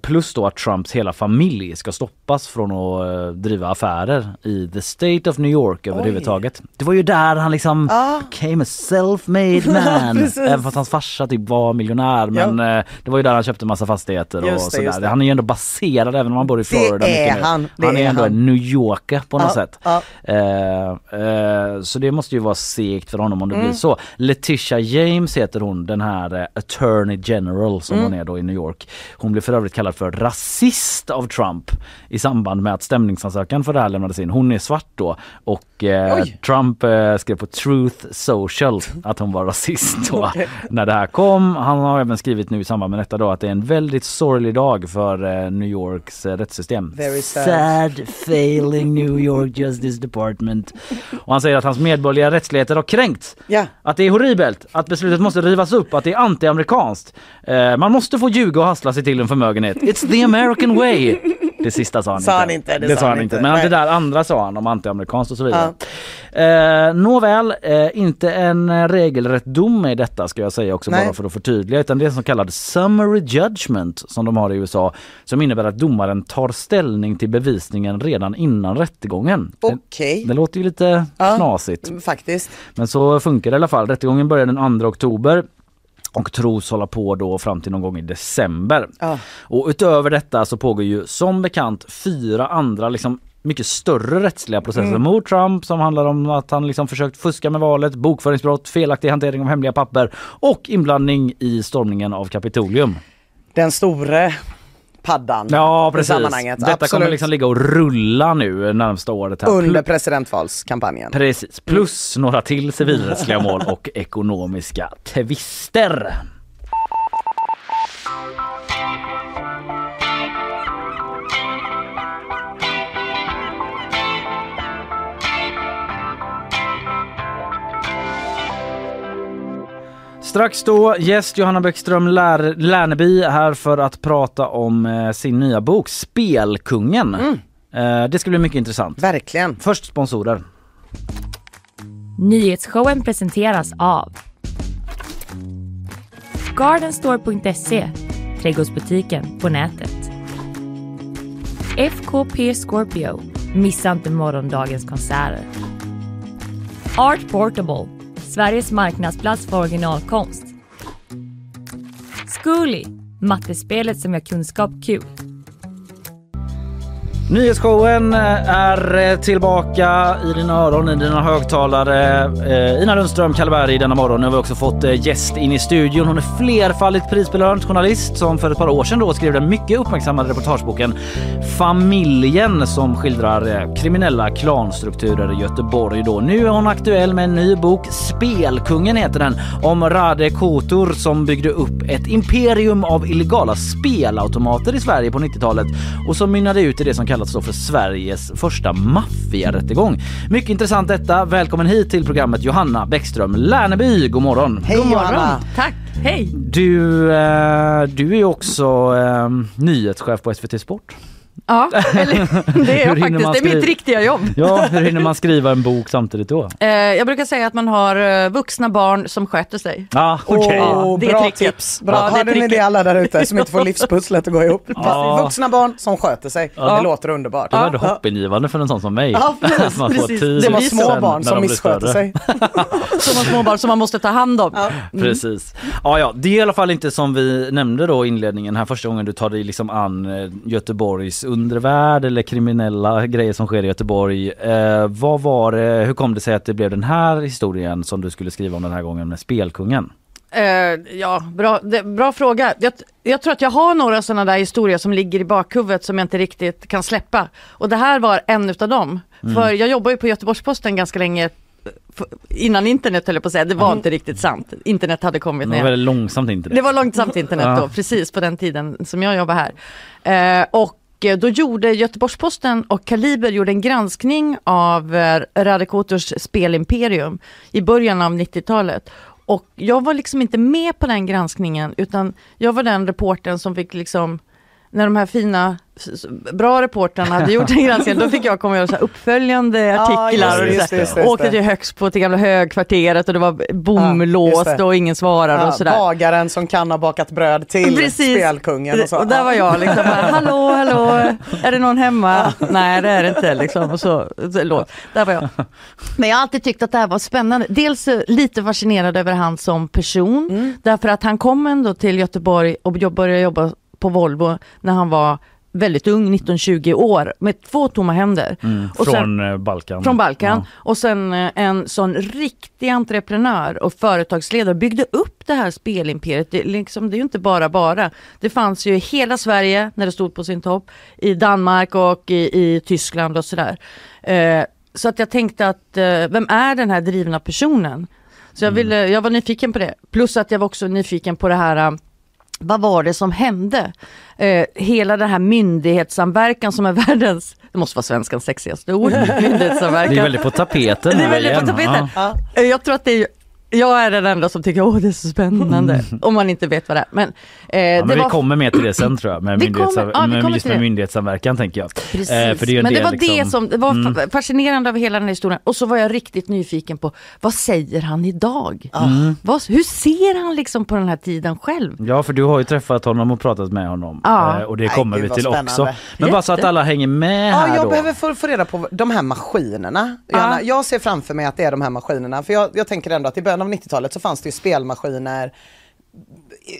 plus då att Trumps hela familj ska stoppas från att eh, driva affärer i the state of New York överhuvudtaget. Det var ju där han liksom Ah. became a self-made man. Även fast hans farsa typ var miljonär men eh, det var ju där han köpte massa fastigheter och Just det, sådär. det. Han är ju ändå baserad även om han bor i Florida. är mycket nu. han, det han är, är ändå en New Yorker på något Ja, sätt. ja. Eh, eh, så det måste ju vara segt för honom om det Mm. blir så. Letitia James heter hon, den här eh, Attorney General som Mm. hon är då i New York. Hon blev för övrigt kallad för rasist av Trump i samband med att stämningsansökan för det här lämnades in. Hon är svart då och eh. Trump eh, skrev på Truth Social att hon var rasist då när det här kom. Han har även skrivit nu i samband med detta då att det är en väldigt sorglig dag för eh, New Yorks eh, rättssystem. Very sad. sad failing New York Justice Department. Och han säger att hans medborgerliga rättsligheter har kränkts. Ja. Att det är horribelt, att beslutet måste rivas upp, att det är anti-amerikanskt. Eh, man måste få ljuga och hassla sig till en förmögenhet. It's the American way. Det sista sa han Sa inte. han inte, det det sa han inte. Men Nej. det där andra sa han om anti-amerikanskt och så vidare. Eh, nåväl, eh, inte en eh, regelrätt dom i detta ska jag säga också Nej. bara för att förtydliga utan det är en så kallad summary judgment som de har i USA som innebär att domaren tar ställning till bevisningen redan innan rättegången. Okej. Det, det låter ju lite Ja. knasigt. Faktiskt. Men så funkar det i alla fall. Rättegången börjar den 2 oktober och tros hålla på då fram till någon gång i december. Ja. Och utöver detta så pågår ju som bekant fyra andra liksom mycket större rättsliga processer Mm. mot Trump som handlar om att han liksom försökt fuska med valet, bokföringsbrott, felaktig hantering av hemliga papper och inblandning i stormningen av Kapitolium. Den store paddan Ja i precis. sammanhanget. Detta Absolut. kommer liksom ligga och rulla nu närmsta året. Här. Under presidentvalskampanjen. Precis, plus några till civilrättsliga mål och ekonomiska tvister. Strax då gäst Johanna Bäckström Lär, Lärneby här för att prata om eh, sin nya bok Spelkungen. Eh, det ska bli mycket intressant. Verkligen. Först sponsorer. Nyhetsshowen presenteras av Gardenstore.se, trädgårdsbutiken på nätet. FKP Scorpio, missa inte morgondagens konserter. Art Portable, Sveriges marknadsplats för originalkonst. Zcooly, mattespelet som gör kunskap kul. Nyhetsshowen eh, är eh, tillbaka i dina öron, i dina högtalare. Eh, Ina Lundström, Kalle Berg denna morgon. Nu har vi också fått gäst in i studion. Hon är flerfaldigt prisbelönt journalist som för ett par år sedan då skrev den mycket uppmärksammade reportageboken Familjen som skildrar kriminella klanstrukturer i Göteborg. Då. Nu är hon aktuell med en ny bok, Spelkungen heter den, om Rade Kotor som byggde upp ett imperium av illegala spelautomater i Sverige på 90-talet och som mynnade ut i det som kallats då för Sveriges första maffiarättegång. Mycket intressant detta. Välkommen hit till programmet Johanna Bäckström Lärneby. God morgon! Hej Johanna! Tack, hej! Du, eh, du är också eh, nyhetschef på SVT Sport. Ja, eller, det är jag faktiskt. Det är mitt riktiga jobb. Ja, hur hinner man skriva en bok samtidigt då? Eh, jag brukar säga att man har eh, vuxna barn som sköter sig. Ja, okej. Åh, det är bra tricket. tips. Bra. Ja, det är Hörde ni det alla där ute som inte får livspusslet att gå ihop? Ja. Vuxna barn som sköter sig. Det låter underbart. Det var ändå hoppingivande för en sån som mig. Ja, precis, man får precis. Det var små barn som missköter sig. Som har små barn som man måste ta hand om. Precis. Ja, ja, det är i alla fall inte som vi nämnde då i inledningen här första gången du tar dig liksom an eh, Göteborgs undervärld eller kriminella grejer som sker i Göteborg. Eh, vad var det, hur kom det sig att det blev den här historien som du skulle skriva om den här gången med Spelkungen? Eh, ja, bra, det, bra fråga. Jag, jag tror att jag har några sådana där historier som ligger i bakhuvudet som jag inte riktigt kan släppa. Och det här var en utav dem. Mm. För jag jobbar ju på Göteborgs-Posten ganska länge innan internet höll jag på att säga. Det var inte riktigt sant. Internet hade kommit Det när var väldigt långsamt internet. Det var långsamt internet då, precis på den tiden som jag jobbade här. Eh, och Eh, då gjorde Göteborgs-Posten och Kaliber gjorde en granskning av eh, Radekotors spelimperium i början av 90-talet. Och jag var liksom inte med på den granskningen utan jag var den reportern som fick liksom när de här fina, bra reportrarna hade gjort en granskning, då fick jag komma och göra så här uppföljande Ja, artiklar. just och just just åkte till Högsbo till gamla högkvarteret och det var bomlåst det. och ingen svarade Ja, och sådär. bagaren som kan ha bakat bröd till Precis. spelkungen och så. Och där var jag liksom bara, hallå, hallå, är det någon hemma? Nej det är det inte liksom. Och så, så, låt. Där var jag. Men jag har alltid tyckt att det här var spännande. Dels lite fascinerad över han som person. Mm. Därför att han kom ändå till Göteborg och började jobba på Volvo när han var väldigt ung, 19-20 år, med två tomma händer. Och sen- Från eh, Balkan. från Balkan. Ja. Och sen eh, en sån riktig entreprenör och företagsledare byggde upp det här spelimperiet. Det, liksom, det är ju inte bara bara. Det fanns ju i hela Sverige när det stod på sin topp. I Danmark och i, i Tyskland och sådär. Eh, så att jag tänkte att eh, vem är den här drivna personen? Så jag, ville, jag var nyfiken på det. Plus att jag var också nyfiken på det här eh, vad var det som hände? Eh, hela den här myndighetssamverkan som är världens, det måste vara svenskans sexigaste ord, myndighetssamverkan. Det är väldigt på tapeten. Det är väldigt på tapeten. Ja. Eh, Jag tror att det är, jag är den enda som tycker åh det är så spännande, om man inte vet vad det är. Men, eh, Ja, det men var vi kommer med till det sen tror jag, med, Vi myndighets, kommer- ja, med, just med det. myndighetssamverkan tänker jag. Precis. Eh, för det Men det del var liksom- det som det var fa- fascinerande av hela den här historien. Och så var jag riktigt nyfiken på vad säger han idag? Mm. Vad, hur ser han liksom på den här tiden själv? Ja för du har ju träffat honom och pratat med honom Ja. Eh, och det kommer gud, vi till också. Men bara så att Jätte. alla hänger med Ja, här jag då. behöver få, få reda på de här maskinerna. Johanna. Jag ser framför mig att det är de här maskinerna, för jag, jag tänker ändå att i början av 90-talet så fanns det ju spelmaskiner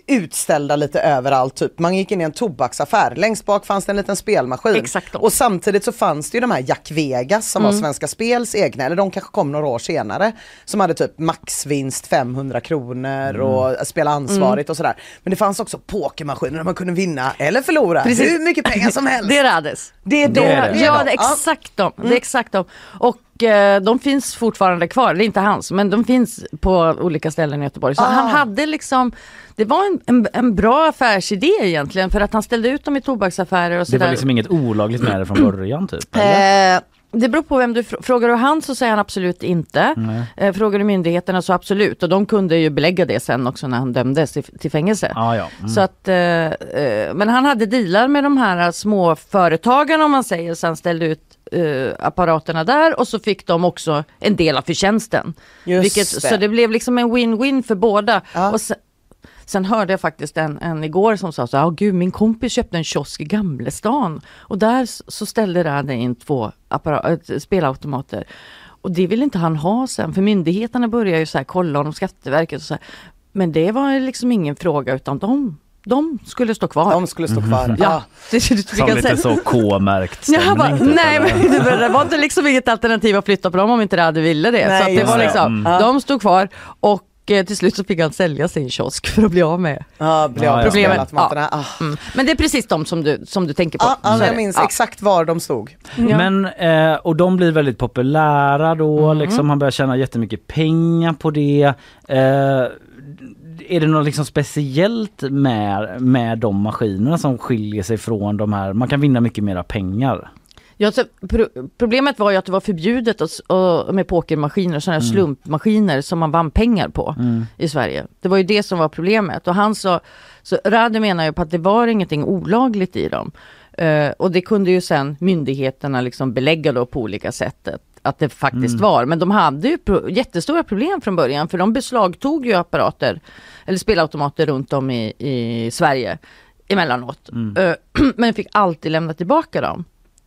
utställda lite överallt. Typ. Man gick in i en tobaksaffär, längst bak fanns det en liten spelmaskin. Exakt. Och samtidigt så fanns det ju de här Jack Vegas som var Svenska Spels egna, eller de kanske kom några år senare, som hade typ maxvinst 500 kronor och spela ansvarigt och sådär. Men det fanns också pokermaskiner där man kunde vinna eller förlora Precis. hur mycket pengar som helst. Det är Rades. Det är Det de. är, det. ja, de. det är exakt de. Det är exakt de. Och eh, de finns fortfarande kvar, det är inte hans, men de finns på olika ställen i Göteborg. Så Ah. han hade liksom, det var en, en, en bra affärsidé egentligen för att han ställde ut dem i tobaksaffärer och Det sådär. var liksom inget olagligt med det från början typ? eller? Eh, det beror på vem du fr- frågar du han så säger han absolut inte. Eh, frågar du myndigheterna så absolut och de kunde ju belägga det sen också när han dömdes till, till fängelse. Ja, ja. Mm. Så att, eh, men han hade dealar med de här små företagarna om man säger, så han ställde ut eh, apparaterna där och så fick de också en del av förtjänsten. Just Vilket, det. Så det blev liksom en win-win för båda. Ja. Och sen, sen hörde jag faktiskt en, en igår som sa så här, "Ja, gud min kompis köpte en kiosk i Gamlestan och där så ställde han in två appara- äh, spelautomater. Och det vill inte han ha sen, för myndigheterna börjar ju så här kolla honom, Skatteverket och så här. Men det var liksom ingen fråga utan de, de skulle stå kvar. De skulle stå kvar. Ja, det, det, det, Som lite så K-märkt Ja, stämning. bara, typ, nej men det var inte liksom inget alternativ att flytta på dem om inte det hade ville det. Nej, så att det var liksom, Mm. de stod kvar och eh, till slut så fick han sälja sin kiosk för att bli av med. Ja, bli Ja, av ja. Problemet, spelautomaterna. Ah. Mm. Men det är precis de som du, som du tänker på. Ja, ja, jag minns Ja. exakt var de stod. Ja. Men, eh, och de blir väldigt populära då, Mm. liksom, han börjar tjäna jättemycket pengar på det. Eh, är det något liksom speciellt med, med de maskinerna som skiljer sig från de här, man kan vinna mycket mera pengar? Ja, så pro problemet var ju att det var förbjudet att, och, med pokermaskiner, sådana Mm. här slumpmaskiner som man vann pengar på i Sverige. Det var ju det som var problemet. Och han sa, så Rade menar ju på att det var ingenting olagligt i dem. Eh, och det kunde ju sen myndigheterna liksom belägga då på olika sätt att- det faktiskt var. Men de hade ju pro- jättestora problem från början för de beslagtog ju apparater eller spelautomater runt om i, i Sverige emellanåt. Eh, men fick alltid lämna tillbaka dem.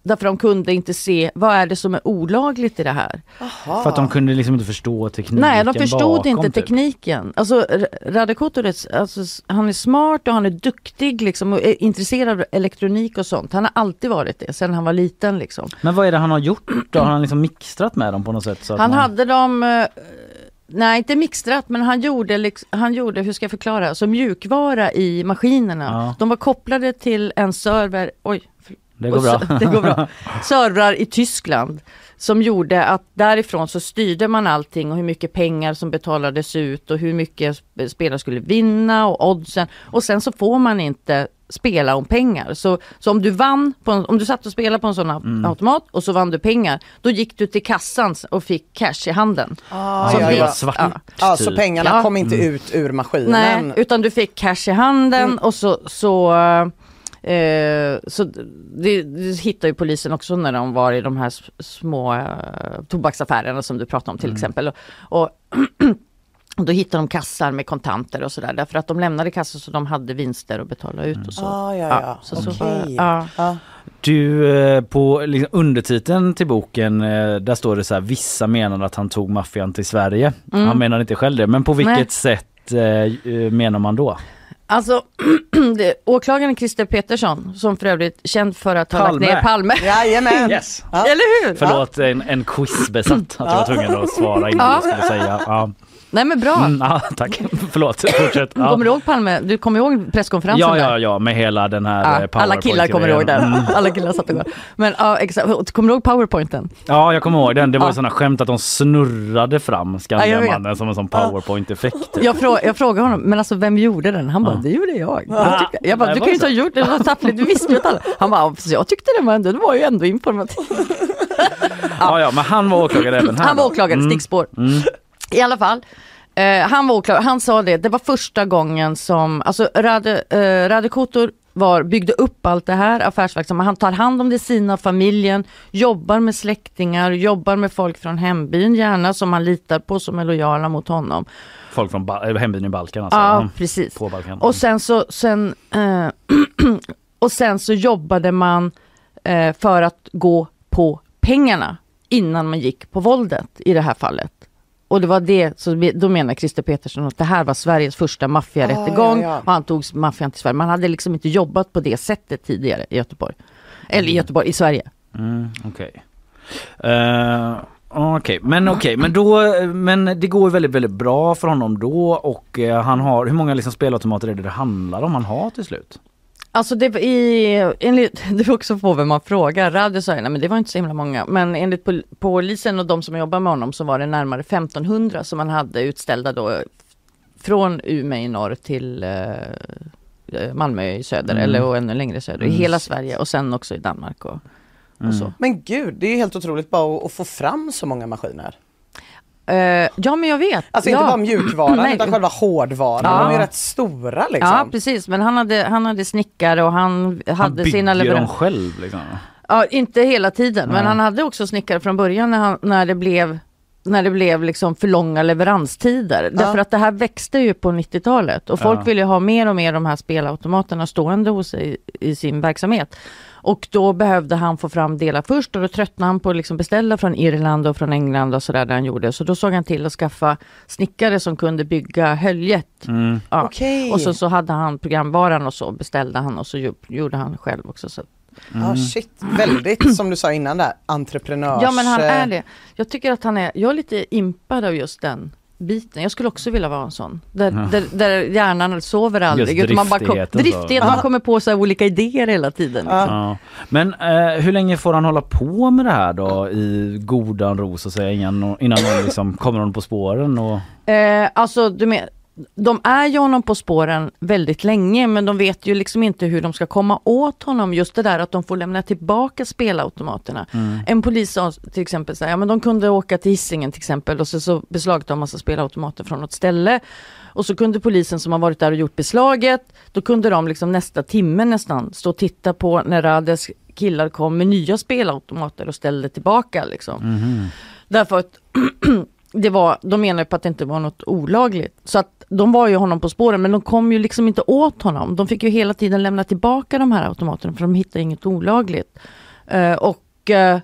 Därför de kunde inte se vad är det som är olagligt i det här. För att de kunde liksom inte förstå tekniken Nej, de förstod bakom, inte typ. tekniken. Alltså R- Radikotor, är- alltså, han är smart och han är duktig liksom och är intresserad av elektronik och sånt. Han har alltid varit det sen han var liten liksom. Men vad är det han har gjort då? Har han liksom mixtrat med dem på något sätt? Så att Han man... hade dem, eh, nej inte mixtrat, men han gjorde, han gjorde, hur ska jag förklara, så mjukvara i maskinerna. Ja. De var kopplade till en server, oj, Det går bra. så- det går bra. Servrar i Tyskland som gjorde att därifrån så styrde man allting och hur mycket pengar som betalades ut och hur mycket sp- spelare skulle vinna och oddsen. Och sen så får man inte spela om pengar. Så, så om du vann, på en, om du satt och spelade på en sån Mm. automat och så vann du pengar, då gick du till kassan och fick cash i handen. Ah, Som ja, det var ja. svart Ja. Ja, så typ. pengarna Ja. kom inte ut ur maskinen. Nej, utan du fick cash i handen Mm. och så, så Eh, så det, det hittar ju polisen också när de var i de här små eh, tobaksaffärerna som du pratade om till exempel. Och, och då hittar de kassar med kontanter och sådär därför att de lämnade kassar så de hade vinster att betala ut och så. Ah, ja, ja. så, så, Okej. ja. Ja. Du, eh, på liksom, undertiteln till boken, eh, där står det så här, vissa menar att han tog maffian till Sverige. Han menar inte själv det, men på vilket Mm. Nej. sätt eh, menar man då? Alltså, det, åklagaren Christer Petersson som för övrigt känd för att ha Palme. lagt ner Palme. Jajamän! Yes! Ja. Eller hur? Förlåt, en, en quizbesatt att jag var tvungen att svara innan jag skulle säga. Ja. Nej men bra. Mm, ja, tack, förlåt, fortsätt. Ja. Kommer du ihåg Palme? Du kommer ihåg presskonferensen Ja, ja, ja, med hela den här Ja, eh, alla killar kommer ihåg den. Mm. Alla killar satt går. Men ja, exakt. Kommer du ihåg powerpointen? Ja, jag kommer ihåg den. Det var ju Ja. sådana skämt att de snurrade fram jag Skandiamannen som en sån powerpoint-effekt. typ. Jag, frå jag frågade honom, men alltså vem gjorde den? Han bara, det gjorde jag. jag, tyckte, jag bara, du kan ju inte ha gjort det, det var taffligt, du visste ju att alla. Han bara, "Fast jag tyckte det var ändå, det var ju ändå informativt. Ja, ja, men han var åklagare även här. Han var åklagare, Mm. stickspår. I alla fall. Eh, han var åklagare, han sa det, det var första gången som, alltså Rade, eh, Rade Kotor var, byggde upp allt det här affärsverksamheten. Han tar hand om det sina, familjen, jobbar med släktingar, jobbar med folk från hembyn gärna som han litar på som är lojala mot honom. Folk från ba- äh, hembyn i Balkan alltså. Ja, Mm. precis. På Balkan. Och sen så, sen, eh, och sen så jobbade man eh, för att gå på pengarna innan man gick på våldet i det här fallet. Och det var det, så då menar Christer Petersson att det här var Sveriges första maffiarättegång Ah, ja, ja. och han tog maffian till Sverige. Man hade liksom inte jobbat på det sättet tidigare i Göteborg. Eller i Göteborg, i Sverige. Mm, Okej. Eh, Okej, men okej, men då, men det går väldigt, väldigt bra för honom då och eh, han har, hur många liksom spelautomater är det det handlar om han har till slut? Alltså det, var i, enligt, det beror också på vem man frågar. Radio sa nej men det var inte så himla många. Men enligt pol, polisen och de som jobbar med honom så var det närmare 1500 som man hade utställda då från Umeå i norr till eh, Malmö i söder Mm. eller och ännu längre söder. I Mm. hela Sverige och sen också i Danmark och, och så. Men gud, det är helt otroligt bara att, att få fram så många maskiner. Eh, ja men jag vet. Alltså ja. inte bara mjukvaran Nej. utan själva hårdvaran. Ja. De är ju rätt stora liksom. Ja precis men han hade, han hade snickare och han hade Han sina leveranser. själv liksom. Ja, inte hela tiden, men Nej. han hade också snickare från början när, han, när det blev när det blev liksom för långa leveranstider. Därför att det här växte ju på 90-talet och folk Ja. ville ha mer och mer de här spelautomaterna stående hos sig i sin verksamhet. Och då behövde han få fram delar först och då tröttnade han på att liksom beställa från Irland och från England och sådär där han gjorde. Så då såg han till att skaffa snickare som kunde bygga höljet. Mm. Ja. Okej. Och så, så hade han programvaran och så beställde han och så gjorde han själv också. Så Ja shit, väldigt som du sa innan där, entreprenörs... Ja men han är det. Jag tycker att han är, jag är lite impad av just den biten. Jag skulle också vilja vara en sån. Där, Ja. där, där hjärnan sover aldrig. Just man bara kom, driftighet, man kommer på så olika idéer hela tiden. liksom. Ja. Men eh, hur länge får han hålla på med det här då i godan ro så att säga innan, innan någon liksom kommer honom på spåren och Eh, alltså du men, de är ju honom på spåren väldigt länge men de vet ju liksom inte hur de ska komma åt honom. Just det där att de får lämna tillbaka spelautomaterna. En polis sa till exempel så här, ja men de kunde åka till Hisingen till exempel och så, så beslagtog de massa spelautomater från något ställe. Och så kunde polisen som har varit där och gjort beslaget, då kunde de liksom nästa timme nästan stå och titta på när Rades killar kom med nya spelautomater och ställde tillbaka liksom. Därför att det var, de menar ju på att det inte var något olagligt. Så att de var ju honom på spåren men de kom ju liksom inte åt honom. De fick ju hela tiden lämna tillbaka de här automaterna för de hittade inget olagligt. Eh, och eh,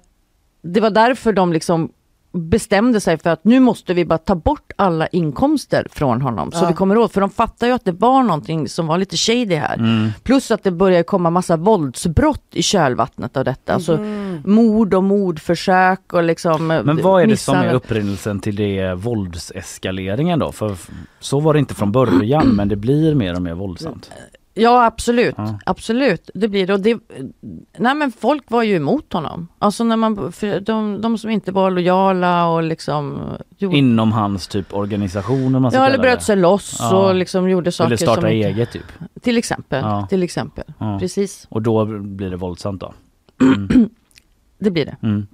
det var därför de liksom bestämde sig för att nu måste vi bara ta bort alla inkomster från honom så vi kommer åt, för de fattar ju att det var någonting som var lite shady här. Mm. Plus att det började komma massa våldsbrott i kölvattnet av detta. Alltså mord och mordförsök och liksom Men vad är det som är upprinnelsen till det våldseskaleringen då? För så var det inte från början men det blir mer och mer våldsamt. Ja absolut, Ja. absolut. Det blir det. Och det. Nej men folk var ju emot honom. Alltså när man, för de, de som inte var lojala och liksom gjorde, Inom hans typ organisation om man ska Ja eller det. bröt sig loss Ja. och liksom gjorde saker Eller starta som inte- eget typ. Till exempel, Ja. till exempel. Precis, Och då blir det våldsamt då. det blir det. Mm.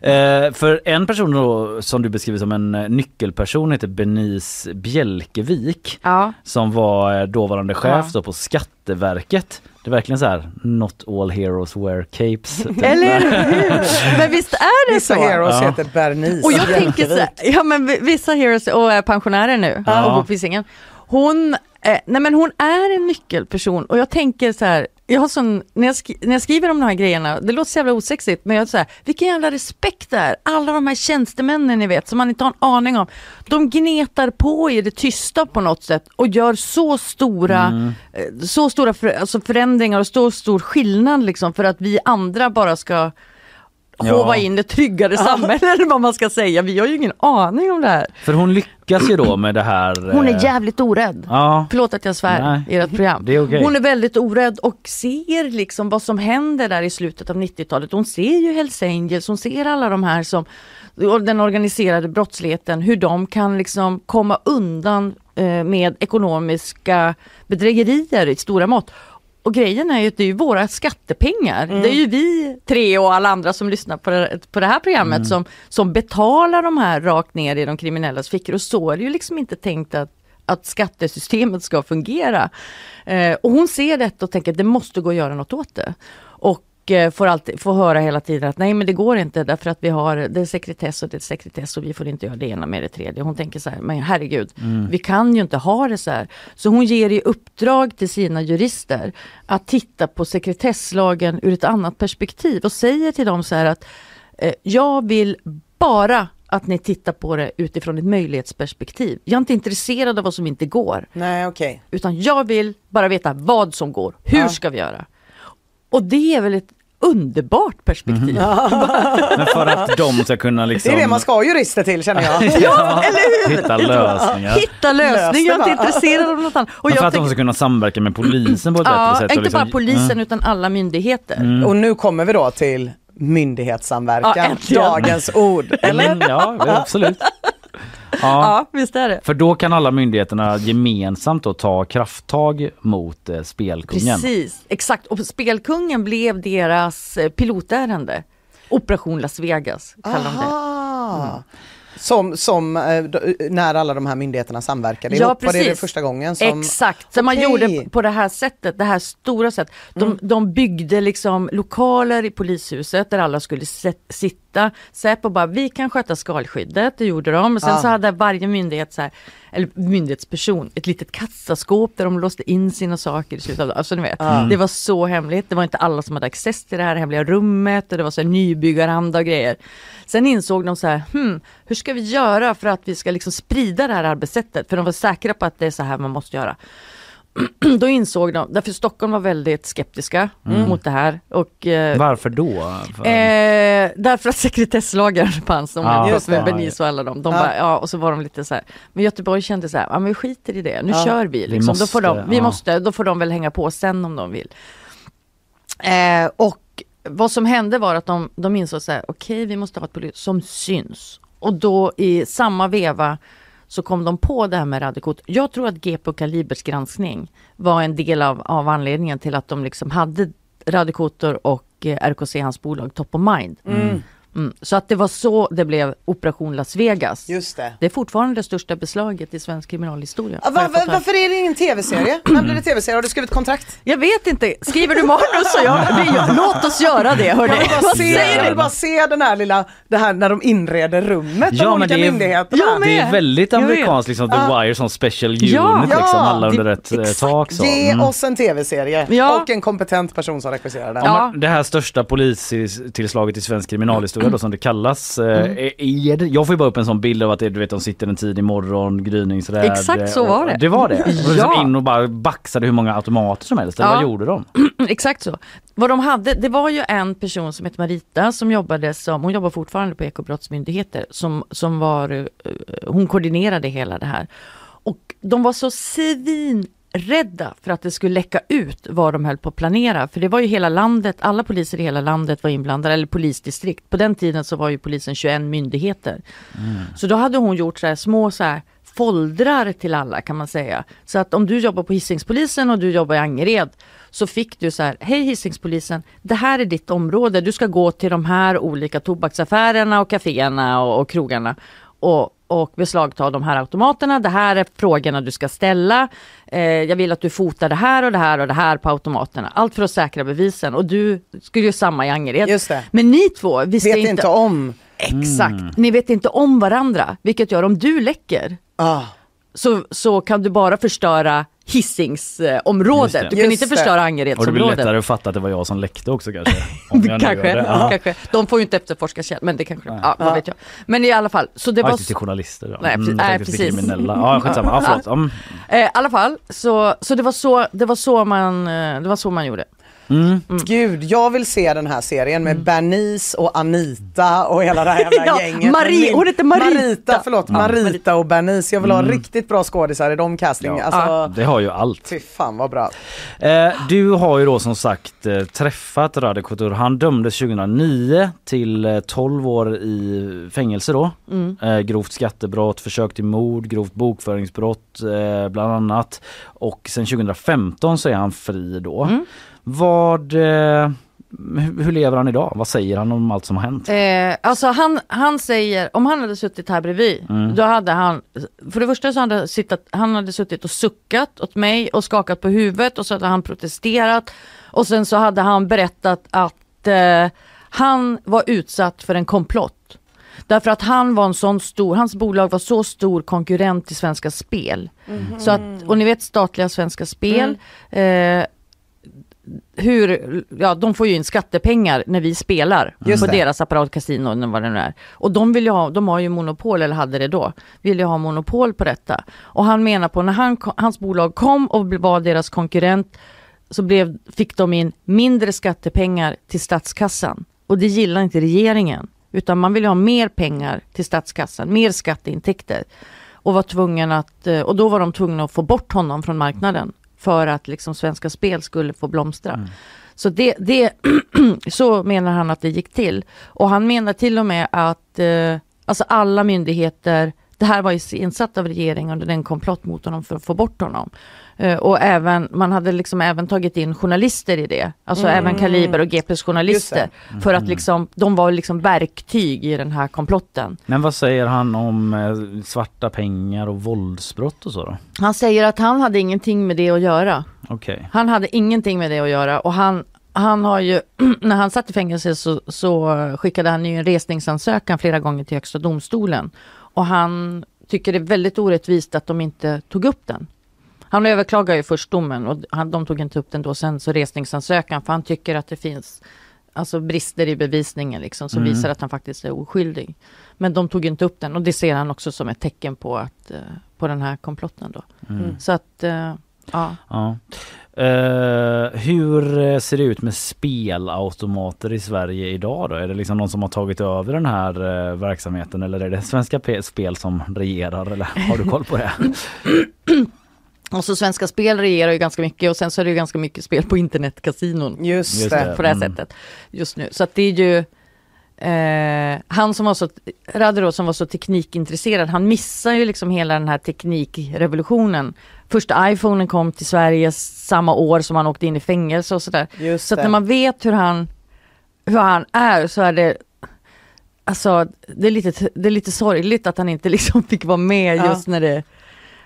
Eh, för en person då, som du beskriver som en eh, nyckelperson heter Benice Bjälkevik Ja. som var eh, dåvarande chef Ja. då på Skatteverket. Det är verkligen så här, not all heroes wear capes. typ. Eller hur? Men visst är det Vissa så? heroes Ja. heter Bernice Och jag tänker så här, ja men vi- vissa heroes och är pensionärer nu Ja. och bor på Hisingen. Hon, eh, nej men hon är en nyckelperson och jag tänker så här, jag har sån, när, jag sk- när jag skriver om de här grejerna, det låter så jävla osexigt men jag säger vilken jävla respekt det är. Alla de här tjänstemännen ni vet som man inte har en aning om. De gnetar på i det tysta på något sätt och gör så stora, eh, så stora för, alltså förändringar och så stor skillnad liksom för att vi andra bara ska Ja. hova in ett tryggare samhälle eller vad man ska säga. Vi har ju ingen aning om det här. För hon lyckas ju då med det här. Hon eh, är jävligt orädd. Ja, Förlåt att jag svär i ert program. det är okej. Hon är väldigt orädd och ser liksom vad som händer där i slutet av 90-talet. Hon ser ju Hells Angels, hon ser alla de här som den organiserade brottsligheten, hur de kan liksom komma undan eh, med ekonomiska bedrägerier i stora mått. Och grejen är ju att det är våra skattepengar. Det är ju vi tre och alla andra som lyssnar på det, på det här programmet som, som betalar de här rakt ner i de kriminellas fickor. Och så är det ju liksom inte tänkt att att skattesystemet ska fungera. Eh, och hon ser detta och tänker att det måste gå att göra något åt det. Och eh, får, alltid, får höra hela tiden att nej men det går inte därför att vi har det är sekretess och det är sekretess och vi får inte göra det ena med det tredje. Hon tänker så här, men herregud, vi kan ju inte ha det så här. Så hon ger i uppdrag till sina jurister att titta på sekretesslagen ur ett annat perspektiv och säger till dem så här att eh, jag vill bara att ni tittar på det utifrån ett möjlighetsperspektiv. Jag är inte intresserad av vad som inte går. Nej okej. Utan jag vill bara veta vad som går. Hur Ja. ska vi göra? Och det är väl ett underbart perspektiv. men för att de ska kunna Det liksom är det man ska ha jurister till känner jag. ja, hitta lösningar. Hitta lösning, jag är inte det intresserad av något annat. Och Men för att de ska kunna samverka med polisen på ett ja, bättre sätt. inte liksom- bara polisen Mm. utan alla myndigheter. Mm. Och nu kommer vi då till myndighetssamverkan, dagens ord. Eller? Ja, absolut. Ja, Ja, visst är det. för då kan alla myndigheterna gemensamt då ta krafttag mot eh, spelkungen. Precis, exakt. Och Spelkungen blev deras eh, pilotärende. Operation Las Vegas kallar de det. Aha. Som, som eh, d- när alla de här myndigheterna samverkade Ja, ihop. Var det det precis. första gången som... Exakt, så man Okej. gjorde på det här sättet, det här stora sättet. De, de byggde liksom lokaler i polishuset där alla skulle set, sitta. Säpo bara, vi kan sköta skalskyddet, det gjorde de. Och sen Ah. så hade varje myndighet, så här, eller myndighetsperson, ett litet kassaskåp där de låste in sina saker i slutet av Alltså ni vet, det var så hemligt. Det var inte alla som hade access till det här hemliga rummet och det var så här nybyggaranda och grejer. Sen insåg de så här, hmm, hur ska vi göra för att vi ska liksom sprida det här arbetssättet? För de var säkra på att det är så här man måste göra. Då insåg de, därför Stockholm var väldigt skeptiska mot det här. Och, eh, Varför då? För- Eh, därför att sekretesslagen fanns, om Ja, jag just. Benice och alla dem. De Ja. bara, ja, och så var de lite så här. Men Göteborg kände så här, ja men vi skiter i det, nu Ja. kör vi. Liksom. då får måste, de, vi måste, då får de väl hänga på sen om de vill. Eh, och vad som hände var att de, de insåg så här, okej vi måste ha ett polis som syns. Och då i samma veva så kom de på det här med Radikot. Jag tror att GP och Kalibers granskning var en del av, av anledningen till att de liksom hade Radikotor och eh, RKC, hans bolag, top of mind. Mm. Mm. Så att det var så det blev Operation Las Vegas. Just det. Det är fortfarande det största beslaget i svensk kriminalhistoria. Ah, va, jag va, varför är det ingen tv-serie? När blir det tv-serie? Har du skrivit kontrakt? Jag vet inte, skriver du manus så jag, det- låt oss göra det Jag vill bara se, jag vill bara se den här lilla, det här när de inreder rummet, de Ja, men olika det är- myndigheterna. Jag. Det är väldigt Jag amerikanskt, liksom The Ja. Wire som special unit, Ja. liksom, Ja, alla under det- ett eh, exakt. tak. Så. Ge Mm. oss en tv-serie Ja. och en kompetent person som regisserar den. Ja. Det här största polistillslaget i svensk kriminalhistoria då som det kallas. eh, Mm. är- är det, jag får ju bara upp en sån bild av att det, du vet, de sitter en tidig morgon, gryningsräd. Exakt så var det. Det var det? Och liksom Ja. in och bara baxade hur många automater som helst. Eller Ja. vad gjorde de? Exakt så. Vad de hade, det var ju en person som hette Marita som jobbade som, hon jobbar fortfarande på ekobrottsmyndigheter, som, som var, eh, hon koordinerade hela det här. Och de var så svinrädda för att det skulle läcka ut vad de höll på att planera. För det var ju hela landet, alla poliser i hela landet var inblandade, eller polisdistrikt. På den tiden så var ju polisen 21 myndigheter. Så då hade hon gjort så här små så här foldrar till alla kan man säga. Så att om du jobbar på Hisingspolisen och du jobbar i Angered så fick du så här, hej Hisingspolisen, det här är ditt område, du ska gå till de här olika tobaksaffärerna och kaféerna och, och krogarna och, och beslagta de här automaterna. Det här är frågorna du ska ställa. Eh, jag vill att du fotar det här och det här och det här på automaterna. Allt för att säkra bevisen. Och du skulle ju samma i Angered. Men ni två visste Vet inte... inte om. Exakt. Ni vet inte om varandra. Vilket gör om du läcker Ah. Så, så kan du bara förstöra Hisingsområdet. Du kan inte förstöra Och det blir Angeredsområdet. lättare att fatta att det var jag som läckte också kanske. Kanske. Ja. kanske. De får ju inte efterforska käll, men det kanske, ja, vad vet jag. Men i alla fall, så det Ja, var... inte till journalister. Ja. Nej, Mm, nej, till precis. kriminella. Ja, skitsamma. Ja, förlåt. Mm. I alla fall, så, så det var så, det var så man, eh, det var så man gjorde. Mm. Gud, jag vill se den här serien med Bernice och Anita och hela det här jävla Ja, gänget. Marie- hon heter Marita. Marita, förlåt, Marita och Bernice. Jag vill ha riktigt bra skådisar i de casting. Ja. Alltså, Det har ju allt. fy fan vad bra. Eh, du har ju då som sagt eh, träffat Radek Couture. Han dömdes 2009 till eh, 12 år i fängelse då. Eh, grovt skattebrott, försök till mord, grovt bokföringsbrott eh, bland annat. Och sen 2015 så är han fri då. Vad, eh, hur, lever han idag? Vad säger han om allt som har hänt? Eh, alltså han, han säger, om han hade suttit här bredvid, då hade han, för det första så hade han, suttit, han hade suttit och suckat åt mig och skakat på huvudet och så hade han protesterat och sen så hade han berättat att eh, han var utsatt för en komplott. Därför att han var en sån stor, hans bolag var så stor konkurrent till Svenska Spel. Så att, och ni vet statliga Svenska Spel, eh, hur, ja de får ju in skattepengar när vi spelar Just på det. deras apparatkasino eller vad det nu är. Och de vill ju ha, de har ju monopol, eller hade det då, vill ju ha monopol på detta. Och han menar på när han, hans bolag kom och var deras konkurrent så blev, fick de in mindre skattepengar till statskassan. Och det gillar inte regeringen. Utan man vill ju ha mer pengar till statskassan, mer skatteintäkter. Och, var tvungen att, och då var de tvungna att få bort honom från marknaden för att liksom Svenska Spel skulle få blomstra. Så det, det så menar han att det gick till. Och han menar till och med att eh, alltså alla myndigheter, det här var ju insatt av regeringen och den komplott mot honom för att få bort honom. Eh, och även, man hade liksom även tagit in journalister i det. Alltså även Kaliber och GPs journalister. För att liksom, de var liksom verktyg i den här komplotten. Men vad säger han om eh, svarta pengar och våldsbrott och så då? Han säger att han hade ingenting med det att göra. Okej. Han hade ingenting med det att göra och han, han har ju, när han satt i fängelse så, så skickade han ju en resningsansökan flera gånger till Högsta domstolen. Och han tycker det är väldigt orättvist att de inte tog upp den. Han överklagar ju först domen och han, de tog inte upp den då sen, så resningsansökan, för han tycker att det finns alltså brister i bevisningen liksom, som visar att han faktiskt är oskyldig. Men de tog inte upp den och det ser han också som ett tecken på, att, eh, på den här komplotten då. Så att, eh, ja. Ja. Eh, hur ser det ut med spelautomater i Sverige idag då? Är det liksom någon som har tagit över den här eh, verksamheten eller är det Svenska Spel som regerar eller har du koll på det? Och så Svenska Spel regerar ju ganska mycket och sen så är det ju ganska mycket spel på internetkasinon. Just, Just det. På det här Mm. sättet just nu. Så att det är ju eh, han som var så, Raderow som var så teknikintresserad, han missar ju liksom hela den här teknikrevolutionen. Första iPhonen kom till Sverige samma år som han åkte in i fängelse och sådär. Just Så att det. när man vet hur han, hur han är så är det Alltså det är, lite, det är lite sorgligt att han inte liksom fick vara med Ja. just när det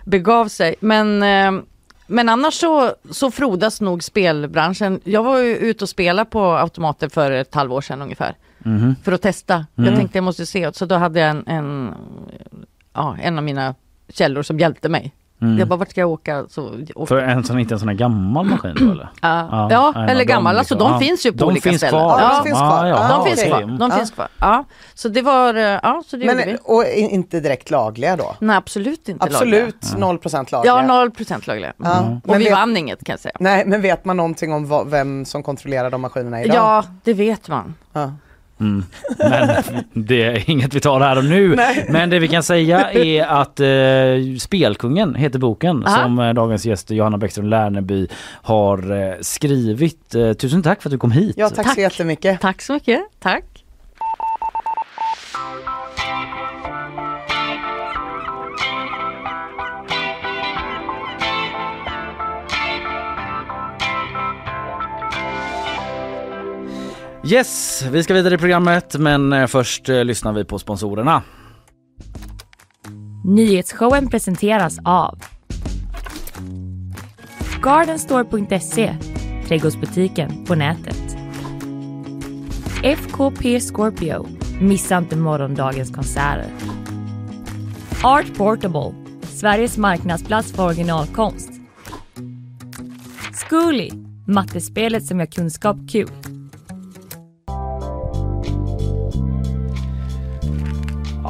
begav sig. Men, eh, men annars så, så frodas nog spelbranschen. Jag var ju ute och spelade på automater för ett halvår sedan ungefär. Mhm. För att testa. Mm. Jag tänkte jag måste se. Så då hade jag en, en, ja, en av mina källor som hjälpte mig. Mm. Jag bara, vart ska jag åka? Så, och, För en sån, inte en sån här gammal maskin då eller? ja, Ja, ja, eller gammal. Alltså liksom. de Ja. finns ju på De olika finns ställen. kvar. Ja, de finns kvar. Ja, de finns kvar. De Ja. finns kvar. Ja, så det var, eh, ja så det gjorde vi. Men, och in- inte direkt lagliga då? Nej absolut inte lagliga. Absolut 0% lagliga? Ja, 0 procent lagliga. Ja. Och Men vi vet- vann inget kan jag säga. Nej, men vet man någonting om vad, vem som kontrollerar de maskinerna idag? Ja, det vet man. Ja. Mm. Men det är inget vi tar här och nu. Men det vi kan säga är att eh, Spelkungen heter boken Aha. som eh, dagens gäst Johanna Bäckström Lärneby har eh, skrivit. Eh, tusen tack för att du kom hit. Ja, tack, Tack. så jättemycket. Tack så mycket. Tack. Yes, vi ska vidare i programmet men eh, först eh, lyssnar vi på sponsorerna. Nyhetsshowen presenteras av Gardenstore.se, trädgårdsbutiken på nätet. FKP Scorpio, missa inte morgondagens konserter. Art Portable, Sveriges marknadsplats för originalkonst. Zcooly, mattespelet som gör kunskap kul.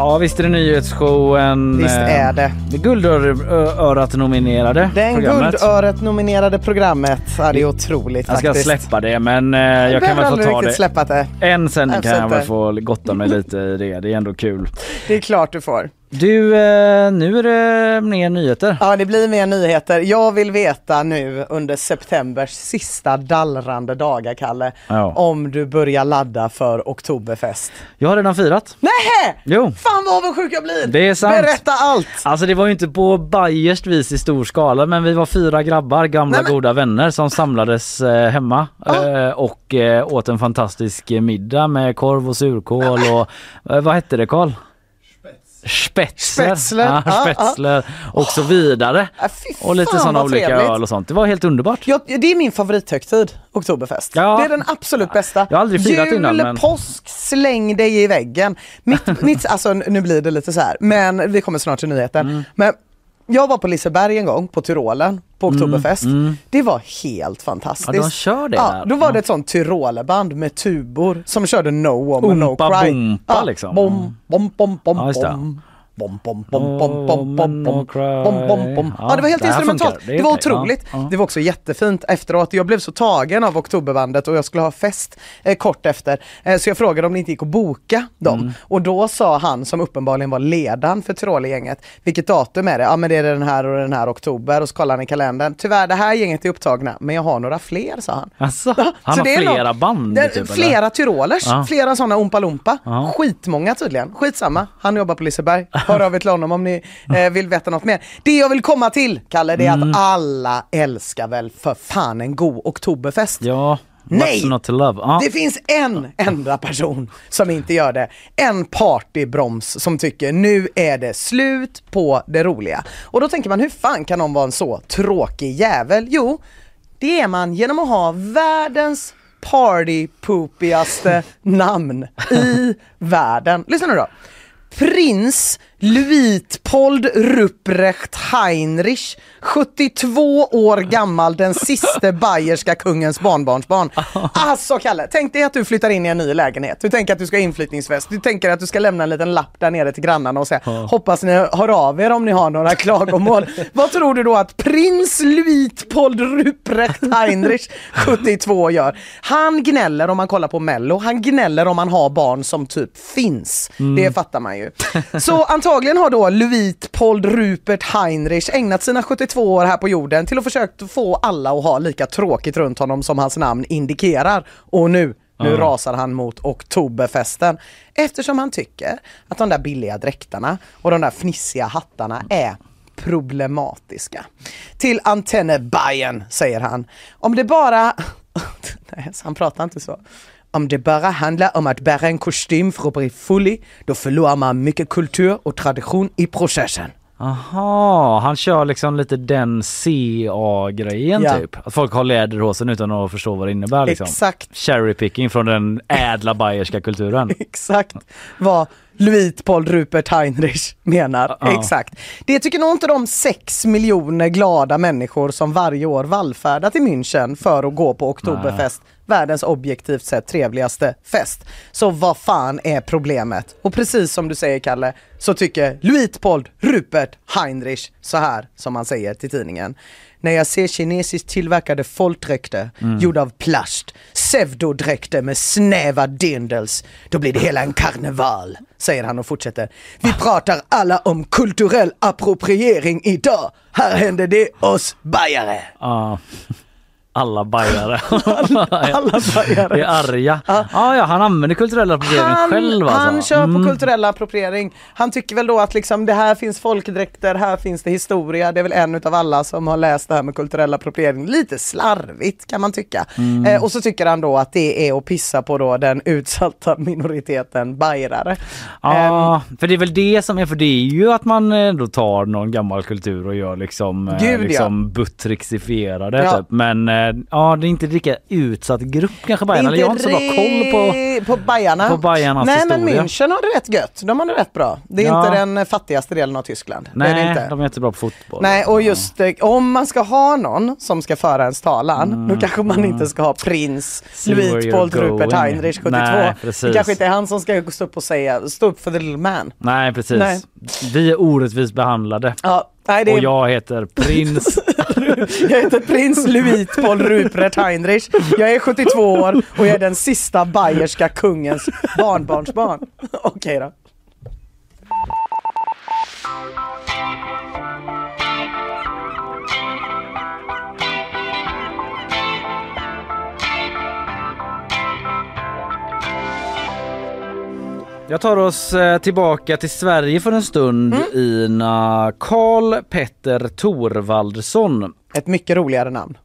Ja visst är det nyhetsshowen. Visst eh, är det. Det Guldörat nominerade Den programmet. Guldöret nominerade programmet, ja, det är otroligt Jag ska faktiskt. släppa det men eh, jag kan behöver väl få ta det. släppa det. En sändning Jag kan jag väl få gotta mig lite i det. Det är ändå kul. Det är klart du får. Du, eh, nu är det mer nyheter. Ja, det blir mer nyheter. Jag vill veta nu under septembers sista dallrande dagar, Kalle, Ja. om du börjar ladda för Oktoberfest. Jag har redan firat. Nej! Jo. Fan vad avundsjuk jag blir! Det är sant. Berätta allt! Alltså det var ju inte på Bayerskt vis i stor skala men vi var fyra grabbar, gamla Nej, men- goda vänner som samlades eh, hemma Ja. eh, och eh, åt en fantastisk middag med korv och surkål och eh, vad hette det Karl? Spetsler, Spetsler, ja, ja, spetsler och så vidare. Ja, fy Och lite sådana olika trevligt. öl och sånt. Det var helt underbart. Jag, det är min favorithögtid, Oktoberfest. Ja. Det är den absolut bästa. Jag har aldrig firat Jul, innan, men- påsk, släng dig i väggen. Mitt, mitt, alltså nu blir det lite så här, men vi kommer snart till nyheten. Mm. Men jag var på Liseberg en gång, på Tyrolen, på Oktoberfest. Det var helt fantastiskt. Mm, Ja, de kör det ja. Då var Ja. det ett sånt Tyrolerband med tubor som körde No Woman No Oompa Cry. boompa, liksom. Bom, bom, bom, bom, Ja, bom. Bom, bom, bom, bom, bom, bom, bom, cry. bom, bom, bom. Ja, det var helt det instrumentalt. funkar. Det var otroligt. Ja, ja. Det var också jättefint efteråt. Jag blev så tagen av Oktoberbandet och jag skulle ha fest eh, kort efter. Eh, så jag frågade om det inte gick att boka dem. Mm. Och då sa han som uppenbarligen var ledaren för Tyrolergänget, vilket datum är det? Ja men det är den här och den här oktober och så kollar han i kalendern. Tyvärr det här gänget är upptagna men jag har några fler sa han. Alltså, han så har flera nog- band? Det, typ, eller? flera Tyrolers, Ja. flera sådana Oompa Loompa. Skitmånga tydligen. Skitsamma, han jobbar på Liseberg. Hör av er till honom om ni eh, vill veta något mer. Det jag vill komma till, Kalle, det är Mm. att alla älskar väl för fan en god Oktoberfest. Ja, Nej! Ja. Det finns en enda person som inte gör det. En partybroms som tycker nu är det slut på det roliga. Och då tänker man hur fan kan någon vara en så tråkig jävel? Jo, det är man genom att ha världens partypoopigaste namn i världen. Lyssna nu då. Prins Luitpold Ruprecht Heinrich, 72 år gammal, den sista bayerska kungens barnbarnsbarn. Alltså Kalle, tänk dig att du flyttar in i en ny lägenhet. Du tänker att du ska ha inflyttningsfest. Du tänker att du ska lämna en liten lapp där nere till grannarna och säga hoppas ni hör av er om ni har några klagomål. Vad tror du då att prins Luitpold Ruprecht Heinrich, 72 gör? Han gnäller om man kollar på mello, han gnäller om man har barn som typ finns. Det fattar man ju. Så antagligen har då Luitpold Rupert Heinrich ägnat sina 72 år här på jorden till att försöka få alla att ha lika tråkigt runt honom som hans namn indikerar. Och nu Nu Ja. rasar han mot oktoberfesten eftersom han tycker att de där billiga dräkterna och de där fnissiga hattarna är problematiska. Till Antenne Bayern säger han, om det bara... Nej, han pratar inte så. Om det bara handlar om att bära en kostym för att bli fullig, då förlorar man mycket kultur och tradition i processen. Aha, han kör liksom lite den CA-grejen Ja. typ. Att folk har läderhosen utan att förstå vad det innebär liksom. Exakt. Cherry picking från den ädla bayerska kulturen. Exakt vad Louis Paul Rupert Heinrich menar. Ja. Exakt. Det tycker nog inte de sex miljoner glada människor som varje år vallfärdar till München för att gå på Oktoberfest, världens objektivt sett trevligaste fest. Så vad fan är problemet? Och precis som du säger Kalle, så tycker Paul Rupert Heinrich så här som han säger till tidningen. När jag ser kinesiskt tillverkade folkdräkter gjorda av plast, pseudodräkter med snäva dindels, då blir det hela en karneval, säger han och fortsätter. Vi pratar alla om kulturell appropriering idag. Här händer det oss bajare. Ja. Alla bajare. Alla bajare. är arga. Ja. ja, han använder kulturell appropriering själv alltså. han kör på Mm. kulturell appropriering. Han tycker väl då att liksom det här finns folkdräkter, här finns det historia. Det är väl en utav alla som har läst det här med kulturell appropriering. Lite slarvigt kan man tycka. Mm. Eh, och så tycker han då att det är att pissa på då den utsatta minoriteten bajrare. Ja, för det är väl det som är, för det är ju att man ändå tar någon gammal kultur och gör liksom, eh, Gud, ja. liksom buttrixifierade Ja. typ. Men eh, ja, det är inte lika utsatt grupp kanske Bajen, eller jag har inte så bra koll på på Bajarna. på Bajarnas Nej men historia. München har det rätt gött. De har det rätt bra. Det är Ja. inte den fattigaste delen av Tyskland. det Nej, är det inte. de är inte bra på fotboll. Nej och just eh, om man ska ha någon som ska föra ens talan, då kanske man inte ska ha prins Mm. Paul Rupert. Heinrich 72. Nej, det precis. kanske inte är han som ska stå upp och säga, stå upp för the little man. Nej precis. Nej. Vi är orättvist behandlade. Ja, nej, det. Och jag heter prins. Jag heter prins Louis Paul Rupert Heinrich. Jag är 72 år och jag är den sista bayerska kungens barnbarnsbarn. Okej då. Jag tar oss eh, tillbaka till Sverige för en stund Mm. Ina. Karl Petter Thorvaldsson. Ett mycket roligare namn.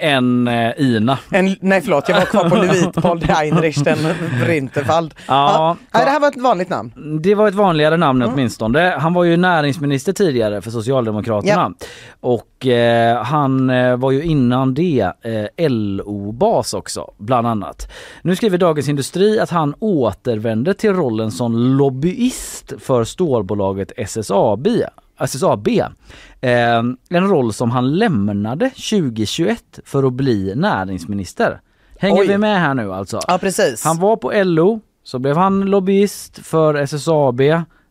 En eh, Ina. En, nej förlåt, jag var kvar på Paul Heinrich den Brinterfald. Ja, nej, det här var ett vanligt namn. Det var ett vanligare namn Mm. åtminstone. Han var ju näringsminister tidigare för Socialdemokraterna. Och eh, han eh, var ju innan det eh, LO-bas också, bland annat. Nu skriver Dagens Industri att han återvände till rollen som lobbyist för stålbolaget SSAB. SSAB. Eh, en roll som han lämnade 2021 för att bli näringsminister. Hänger Oj. vi med här nu alltså? Ja precis. Han var på LO, så blev han lobbyist för SSAB.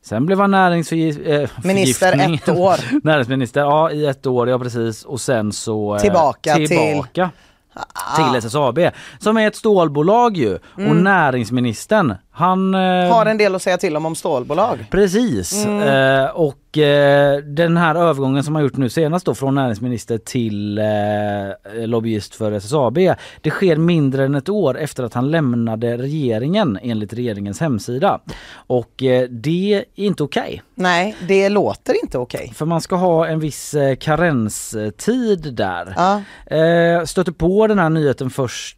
Sen blev han näringsförgiftning. Minister ett år. Näringsminister, ja i ett år, ja precis. Och sen så eh, Tillbaka till- tillbaka Ah. till SSAB. Som är ett stålbolag ju. Och Mm. näringsministern, han... eh, Har en del att säga till om om stålbolag. Precis. Mm. Eh, och eh, den här övergången som har gjort nu senast då från näringsminister till eh, lobbyist för SSAB. Det sker mindre än ett år efter att han lämnade regeringen enligt regeringens hemsida. Och eh, det är inte okej. Nej, det låter inte okej. För man ska ha en viss eh, karenstid där. Ja. Stötte på den här nyheten först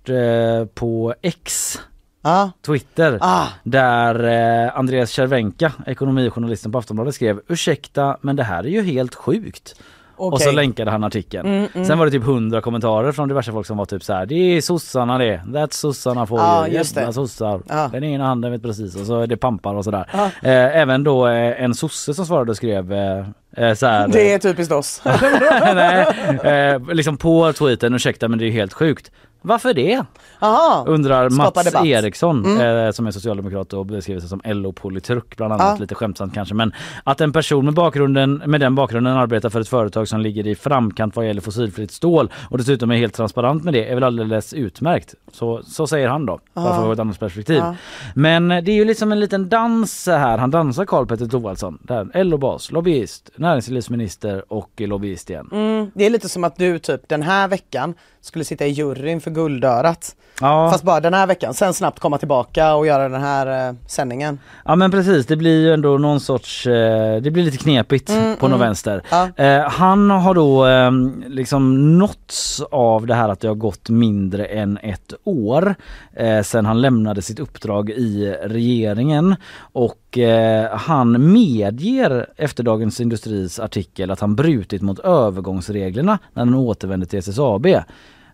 på X Ja. Twitter Ah. där eh, Andreas Cervenka, ekonomijournalisten på Aftonbladet skrev ursäkta men det här är ju helt sjukt. Och Okej. så länkade han artikeln. Mm, mm. Sen var det typ hundra kommentarer från diverse folk som var typ så här: det är sossarna det, that's sossarna you, just det. jävla sossar. Ja. Den ena handen vet precis och så är det pampar och sådär. Ja. Eh, även då eh, en sosse som svarade och skrev eh, eh, så här, Det är typiskt oss. Nej, eh, liksom på tweeten, ursäkta men det är helt sjukt. Varför det? Aha. Undrar Skapa Mats debatt. Eriksson Mm. eh, som är socialdemokrat och beskriver sig som LO-politruk bland annat, Ja. lite skämtsamt kanske. Men att en person med, bakgrunden, med den bakgrunden arbetar för ett företag som ligger i framkant vad gäller fossilfritt stål och dessutom är helt transparent med det är väl alldeles utmärkt. Så, så säger han då, bara för att få ett annat perspektiv. Ja. Men det är ju liksom en liten dans här. Han dansar Karl Petter Thorwaldsson. LO-bas, lobbyist, näringslivsminister och lobbyist igen. Mm, det är lite som att du typ den här veckan skulle sitta i juryn för Guldörat. Ja. Fast bara den här veckan, sen snabbt komma tillbaka och göra den här eh, sändningen. Ja men precis, det blir ju ändå någon sorts, eh, det blir lite knepigt på något vänster. Ja. Eh, han har då eh, liksom nåtts av det här att det har gått mindre än ett år eh, sedan han lämnade sitt uppdrag i regeringen och eh, han medger efter Dagens Industris artikel att han brutit mot övergångsreglerna när han återvände till SSAB.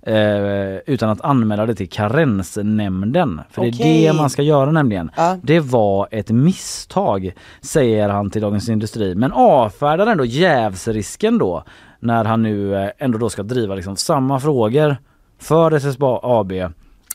Eh, utan att anmäla det till karensnämnden. För det är det man ska göra nämligen. Ja. Det var ett misstag säger han till Dagens Industri men avfärdar ändå jävsrisken då när han nu eh, ändå då ska driva liksom samma frågor för SSAB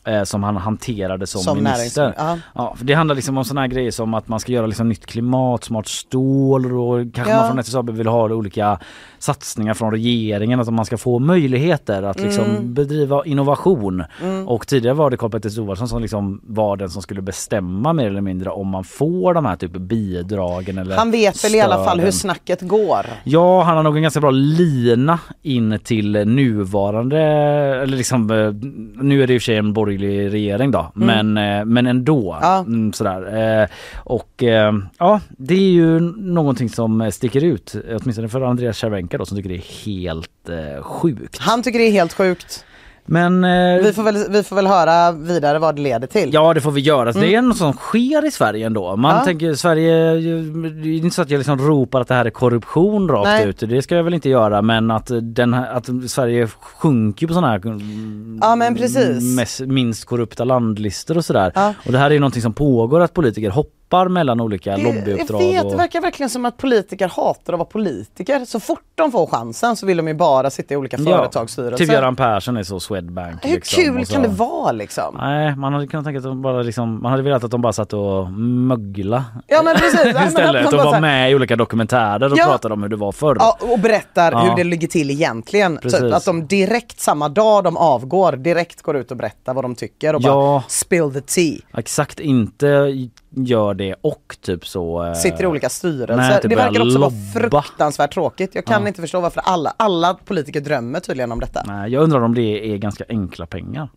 eh, som han hanterade som, Som minister. näringsminister, ja. Ja, för det handlar liksom om såna här grejer som att man ska göra liksom nytt klimatsmart stål och kanske Ja. man från SSAB vill ha olika satsningar från regeringen, att man ska få möjligheter att liksom Mm. bedriva innovation. Och tidigare var det Karl-Petter Thorwaldsson som liksom var den som skulle bestämma mer eller mindre om man får de här typ bidragen eller Han vet väl i alla fall hur stöden. snacket går. Ja, han har nog en ganska bra lina in till nuvarande, eller liksom, eh, nu är det i och för sig en borgerlig regering då, men, eh, men ändå. Mm. Ja. Mm, sådär. Eh, Och ja, det är ju någonting som sticker ut, åtminstone för Andreas Cervenka då som tycker det är helt eh, sjukt. Han tycker det är helt sjukt. Men eh, Vi får väl, vi får väl höra vidare vad det leder till. Ja det får vi göra. Det är något som sker i Sverige ändå. Man Mm. Ja. tänker Sverige, det är inte så att jag liksom ropar att det här är korruption rakt Nej. ut. Det ska jag väl inte göra men att, den här, att Sverige sjunker på sådana här mm, Ja, men precis. mest, minst korrupta landlistor och sådär. Ja. Och det här är ju någonting som pågår att politiker hoppar mellan olika Det- lobbyuppdrag. Jag vet, och... det verkar verkligen som att politiker hatar att vara politiker. Så fort de får chansen så vill de ju bara sitta i olika företagsstyrelser. Typ Göran Persson är så Swedbank. Hur liksom, kul så- kan det vara liksom? Nej, man hade kunnat tänka att de bara liksom, man hade velat att de bara satt och mögla Ja men precis. Ja, istället och var med i olika dokumentärer och Ja. pratade om hur det var förr. Ja, och berättar Ja. hur det ligger till egentligen. Precis. Typ att de direkt samma dag de avgår, direkt går ut och berättar vad de tycker och Ja. bara spill the tea. Exakt, inte gör det och typ så... eh, Sitter i olika styrelser. nej, typ det verkar också vara lobba. fruktansvärt tråkigt. Jag kan Ja. inte förstå varför alla, alla politiker drömmer tydligen om detta. Nej, jag undrar om det är ganska enkla pengar.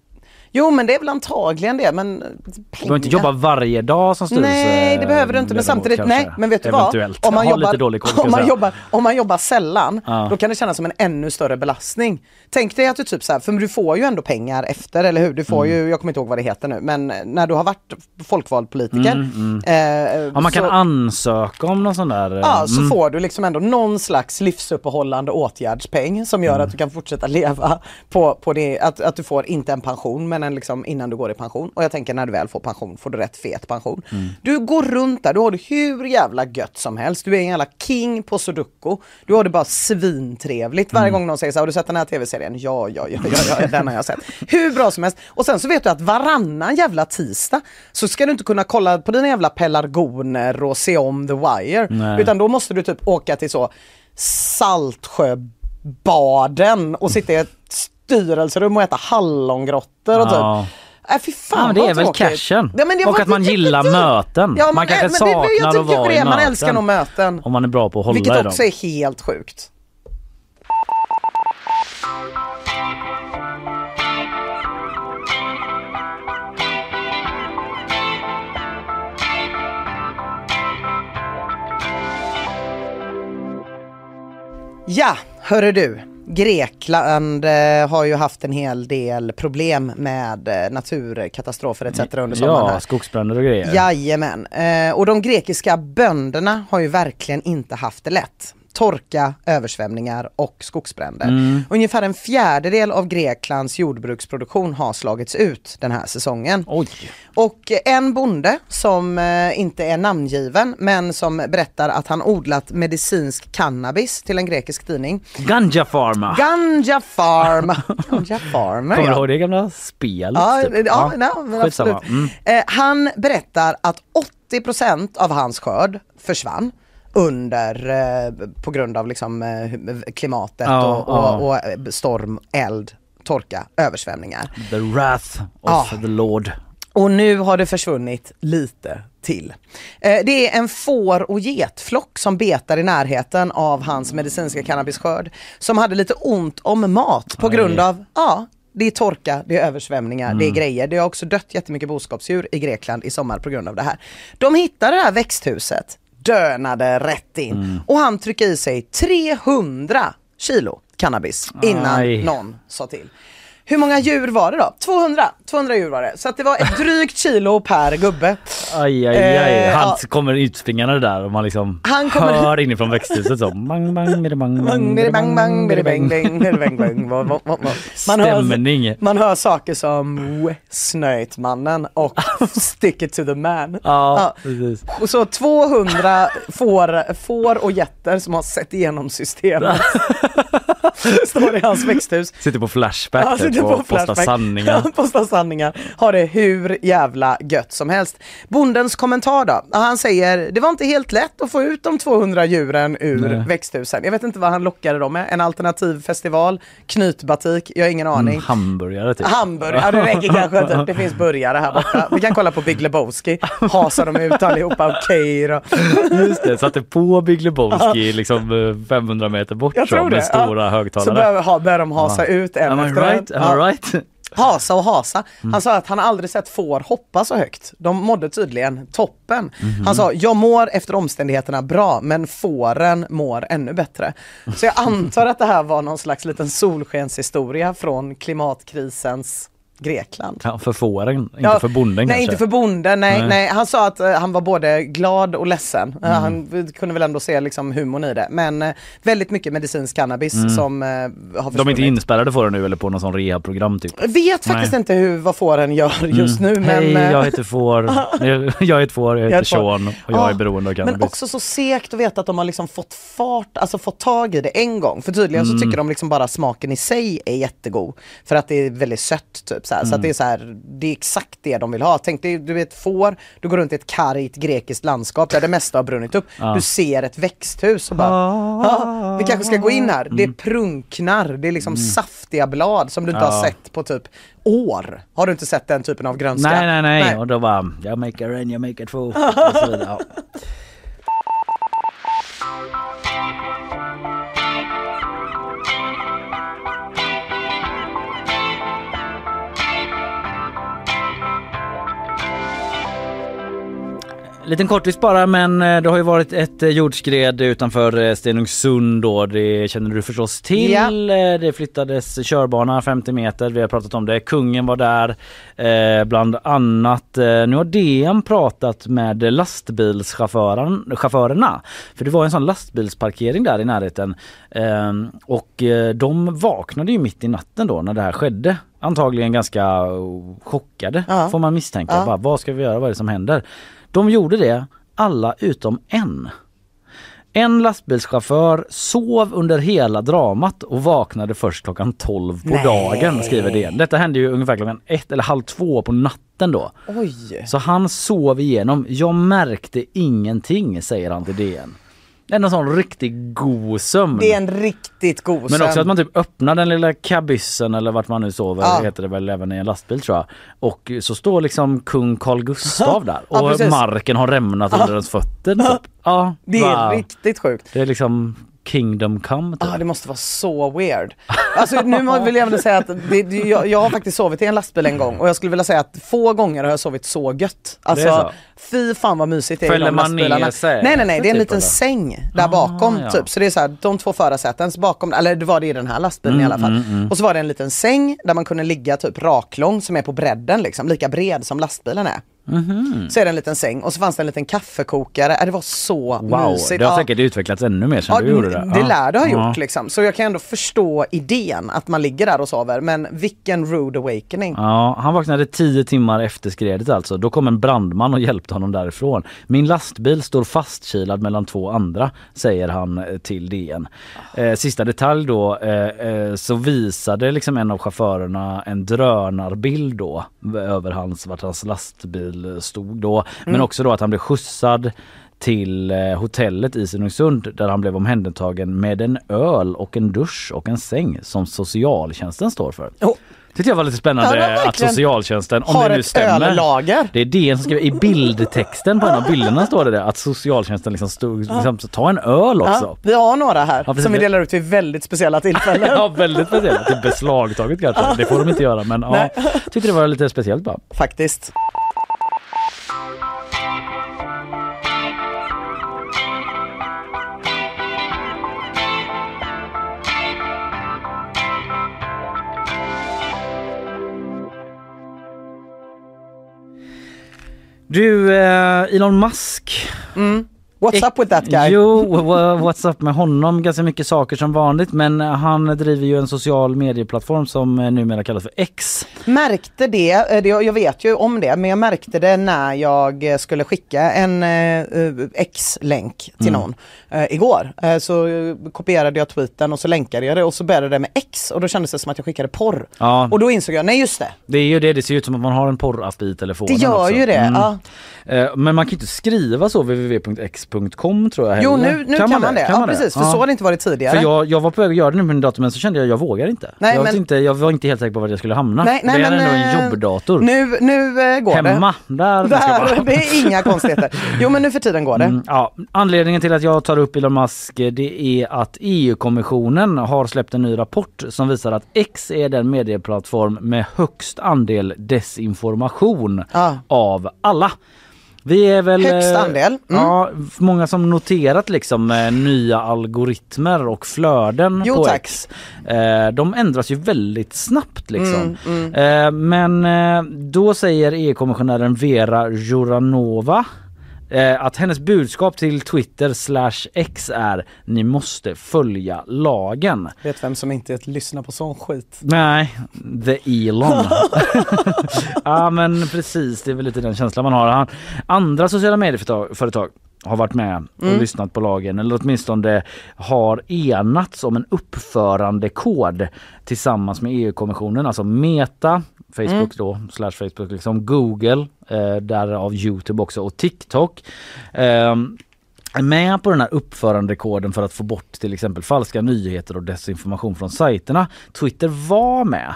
Jo men det är väl antagligen det men Du behöver inte jobba varje dag som styrelse. Nej det behöver du inte men samtidigt, kanske. nej men vet du Eventuellt. vad? Om man, jobbar, koll, om, man jobbar, om man jobbar sällan, Ja. då kan det kännas som en ännu större belastning. Tänk dig att du typ så här, för du får ju ändå pengar efter, eller hur? Du får Mm. ju, jag kommer inte ihåg vad det heter nu, men när du har varit folkvald politiker. eh, Mm, Ja, man kan så, ansöka om någon sån där... eh, Ja, så mm. får du liksom ändå någon slags livsuppehållande åtgärdspeng som Mm. gör att du kan fortsätta leva på, på det, att, att du får inte en pension men en liksom innan du går i pension. Och jag tänker när du väl får pension får du rätt fet pension. Mm. Du går runt där, du har det hur jävla gött som helst. Du är en jävla king på sudoku. Du har det bara svintrevligt. Varje Mm. gång någon säger så här, har du sett den här tv-serien? Ja, ja, ja, ja, ja, den har jag sett. Hur bra som helst. Och sen så vet du att varannan jävla tisdag så ska du inte kunna kolla på dina jävla pelargoner och se om The Wire. Nej. Utan då måste du typ åka till så Saltsjöbaden och sitta i ett styrelserum och äta hallongrottor och Ja. typ Äh, fy fan Ja, det är väl cashen. Ja, det och att man gillar möten. Ja, men- man kanske men det- jag saknar att vara det i är, man möten. älskar nog möten. Om man är bra på att hålla Vilket i dem. också är helt sjukt. Ja, hörru du. Grekland eh, har ju haft en hel del problem med eh, naturkatastrofer etc. under sommaren. Ja, här. skogsbränder och grejer. Jajamän. Eh, och de grekiska bönderna har ju verkligen inte haft det lätt. Torka, översvämningar och skogsbränder. Mm. Ungefär en fjärdedel av Greklands jordbruksproduktion har slagits ut den här säsongen. Oj. Och en bonde som eh, inte är namngiven men som berättar att han odlat medicinsk cannabis till en grekisk tidning. Ganja Pharma. Ganja Farm. Ganja Farmer Kommer du ihåg det gamla spelet? Ja, typ? ja, ja, skitsamma. absolut. Mm. Eh, han berättar att 80% av hans skörd försvann under, eh, på grund av liksom, eh, klimatet Ja, och, och, ja. och eh, storm, eld, torka, översvämningar. The Wrath of Ja. the Lord. Och nu har det försvunnit lite till. Eh, det är en får och getflock som betar i närheten av hans medicinska cannabisskörd som hade lite ont om mat på grund av ja, det är torka, det är översvämningar, Mm. det är grejer. Det har också dött jättemycket boskapsdjur i Grekland i sommar på grund av det här. De hittar det här växthuset, dönade rätt in Mm. och han trycker i sig 300 kilo cannabis innan Aj. någon sa till. Hur många djur var det då? 200, 200 djur var det. Så att det var ett drygt kilo per gubbe. Aj, aj, aj. Eh, Han ja. kommer utspringande där och man liksom Han kommer- hör inifrån växthuset så. Bang, bang, bang, bang, Bang, bidi, bang, bang, bidi, bang, bang, bidi, bang, bang. Vad- vad. Man hör, man hör saker som Snöjtmannen och Stick it to the man. Ja, precis. Och så 200 får, får och getter som har sett igenom systemet. Står i hans växthus. Sitter på Flashback Ja, typ, sitter och postar Flashback. sanningar. Ja, postar sanningar. Har det hur jävla gött som helst. Bondens kommentar då? Han säger, det var inte helt lätt att få ut de 200 djuren ur Nej. växthusen. Jag vet inte vad han lockade dem med. En alternativ festival, knytbatik, jag har ingen aning. Mm, hamburgare typ. Hamburgare, ja det räcker kanske inte. Det finns burgare här borta. Vi kan kolla på Big Lebowski. Hasar de ut allihopa, okej då. Just det, satte på Big Lebowski liksom eh, 500 meter bort Jag tror det. med stora. Högtalare. Så börjar, ha, börjar de hasa ut en Am I efter right? en. Am I Ja. right? Hasa och hasa. Mm. Han sa att han aldrig sett får hoppa så högt. De mådde tydligen toppen. Mhm. Han sa, jag mår efter omständigheterna bra, men fåren mår ännu bättre. Så jag antar att det här var någon slags liten solskenshistoria från klimatkrisens Grekland. Ja, för fåren, inte Ja, för bonden Nej, kanske. inte för bonden. Nej, Nej. nej. Han sa att eh, han var både glad och ledsen. Eh, Mm. Han kunde väl ändå se liksom humorn i det. Men eh, väldigt mycket medicinsk cannabis Mm. som har De är försvunnit. inte inspärrade får nu eller på någon sån rehabprogram typ. Jag vet faktiskt Nej. inte hur, vad fåren gör just nu. Men, Hej, jag heter får. Jag- Jag är ett får, jag Jag heter får. Sean och jag Ja, är beroende av cannabis. Men också så segt att veta att de har liksom fått fart, alltså fått tag i det en gång. För tydligen Mm. så tycker de liksom bara smaken i sig är jättegod. För att det är väldigt sött typ så, här. så Mm. att det är så här, det är exakt det de vill ha. Tänk dig, du vet får, du går runt i ett kargt grekiskt landskap där det mesta har brunnit upp. Ja. Du ser ett växthus och bara, ah, vi kanske ska gå in här. Det prunknar, det är liksom saftiga blad som du inte Mm. Ja. har sett på typ år. Har du inte sett den typen av grönska? Nej, nej, nej, Och då bara, jag make en, jag make. Och så vidare. Ja. Liten kortis bara men eh, det har ju varit ett eh, jordskred utanför eh, Stenungsund då. Det känner du förstås till. Ja. Det flyttades körbana 50 meter. Vi har pratat om det. Kungen var där eh, bland annat. Nu har DN pratat med lastbilschauffören- chaufförerna. För det var en sån lastbilsparkering där i närheten. Eh, Och de vaknade ju mitt i natten då när det här skedde. Antagligen ganska chockade Ja. får man misstänka. Ja. Bara, vad ska vi göra? Vad är det som händer? De gjorde det, alla utom en. En lastbilschaufför sov under hela dramat och vaknade först klockan 12 på Nej. dagen skriver DN. Detta hände ju ungefär klockan ett eller halv två på natten då. Oj. Så han sov igenom. Jag märkte ingenting säger han till DN. En sån riktigt god sömn. Det är en riktigt god Men sömn. också att man typ öppnar den lilla kabyssen eller vart man nu sover, Ja. heter det väl även i en lastbil tror jag. Och så står liksom kung Carl Gustav där Ja, och precis. marken har rämnat under ens fötter. Typ. Ja, Det är va. riktigt sjukt. Det är liksom Kingdom come. Typ. Ah, det måste vara så weird. Alltså nu vill jag ändå säga att det, det, jag, jag har faktiskt sovit i en lastbil en gång och jag skulle vilja säga att få gånger har jag sovit så gött. Är så? Alltså fy fan vad mysigt det är i de man ner lastbilarna. sig? Nej nej nej, det är en Typ, liten säng där Ah, bakom ja. typ. Så det är så här, de två förarsätens bakom, eller det var det i den här lastbilen i Mm, alla fall. mm, mm. Och så var det en liten säng där man kunde ligga typ raklång som är på bredden liksom, lika bred som lastbilen är. Mhm. Så är det en liten säng och så fanns det en liten kaffekokare, äh, det var så Wow, mysigt. det har Ja. säkert utvecklats ännu mer sen Ja, du gjorde det. det lär det ha gjort liksom. Så jag kan ändå förstå idén att man ligger där och sover. Men vilken rude awakening. Ja, han vaknade tio timmar efter skredet alltså. Då kom en brandman och hjälpte honom därifrån. Min lastbil står fastkilad mellan två andra, säger han eh, till DN. Eh, sista detalj då, eh, eh, så visade liksom en av chaufförerna en drönarbild då över hans, vart hans lastbil stod då. Men Mm. också då att han blev skjutsad till eh, hotellet i Stenungsund där han blev omhändertagen med en öl och en dusch och en säng som socialtjänsten står för. Oh. tyckte jag var lite spännande Ja, att socialtjänsten, om det nu stämmer. öllager. Det är det som skriver i bildtexten på en av bilderna står det där, att socialtjänsten liksom stod, liksom, ta en öl också. Ja, vi har några här Ja, som vi delar ut vid väldigt speciella tillfällen. Ja väldigt speciellt, det är beslagtaget kanske. Det får de inte göra men ja, tyckte det var lite speciellt bara. Faktiskt. Du, eh, Elon Musk. Mm. What's up with that guy? Jo, wha- what's up med honom? Ganska mycket saker som vanligt men han driver ju en social medieplattform som eh, numera kallas för X. Märkte det, eh, det, jag vet ju om det, men jag märkte det när jag eh, skulle skicka en eh, eh, X-länk till Mm. någon eh, igår. Eh, så eh, kopierade jag tweeten och så länkade jag det och så började det med X och då kändes det som att jag skickade porr. Ja. Och då insåg jag, nej just det, Det är ju det, det ser ut som att man har en porrapp i telefonen det gör också. ju det. Mm. Ja. Eh, Men man kan inte skriva så www.x.com tror jag. Jo nu, nu kan, man det, ja, precis, för Ja. så har det inte varit tidigare. För jag, jag var på väg att göra det nu på min dator men så kände jag jag vågar inte. Nej, jag, men- inte jag var inte helt säker på var jag skulle hamna. Nej, nej, det är men, ändå eh, en jobbdator. Nu, nu eh, går det. Hemma, där, Där, det är inga konstigheter. Jo men nu för tiden går det. Mm, ja. Anledningen till att jag tar upp Elon Musk eh, det är att EU-kommissionen har släppt en ny rapport som visar att X är den medieplattform med högst andel desinformation Ja. av alla. Vi är väl... Högst eh, andel, mm. Ja, många som noterat liksom eh, nya algoritmer och flöden Jo, på tack. X. Eh, de ändras ju väldigt snabbt liksom. Mm, Eh, men då säger EU-kommissionären Vera Jourova eh, att hennes budskap till Twitter slash X är ni måste följa lagen. Vet vem som inte lyssnar på sån skit? Nej, the Elon. ja men precis, det är väl lite den känslan man har. Andra sociala medieföretag företag har varit med och Mm. lyssnat på lagen eller åtminstone har enats om en uppförandekod tillsammans med EU-kommissionen, alltså Meta, Facebook Mm. då, slash Facebook, liksom Google, eh, därav Youtube också och TikTok. Är med på den här uppförandekoden för att få bort till exempel falska nyheter och desinformation från sajterna. Twitter var med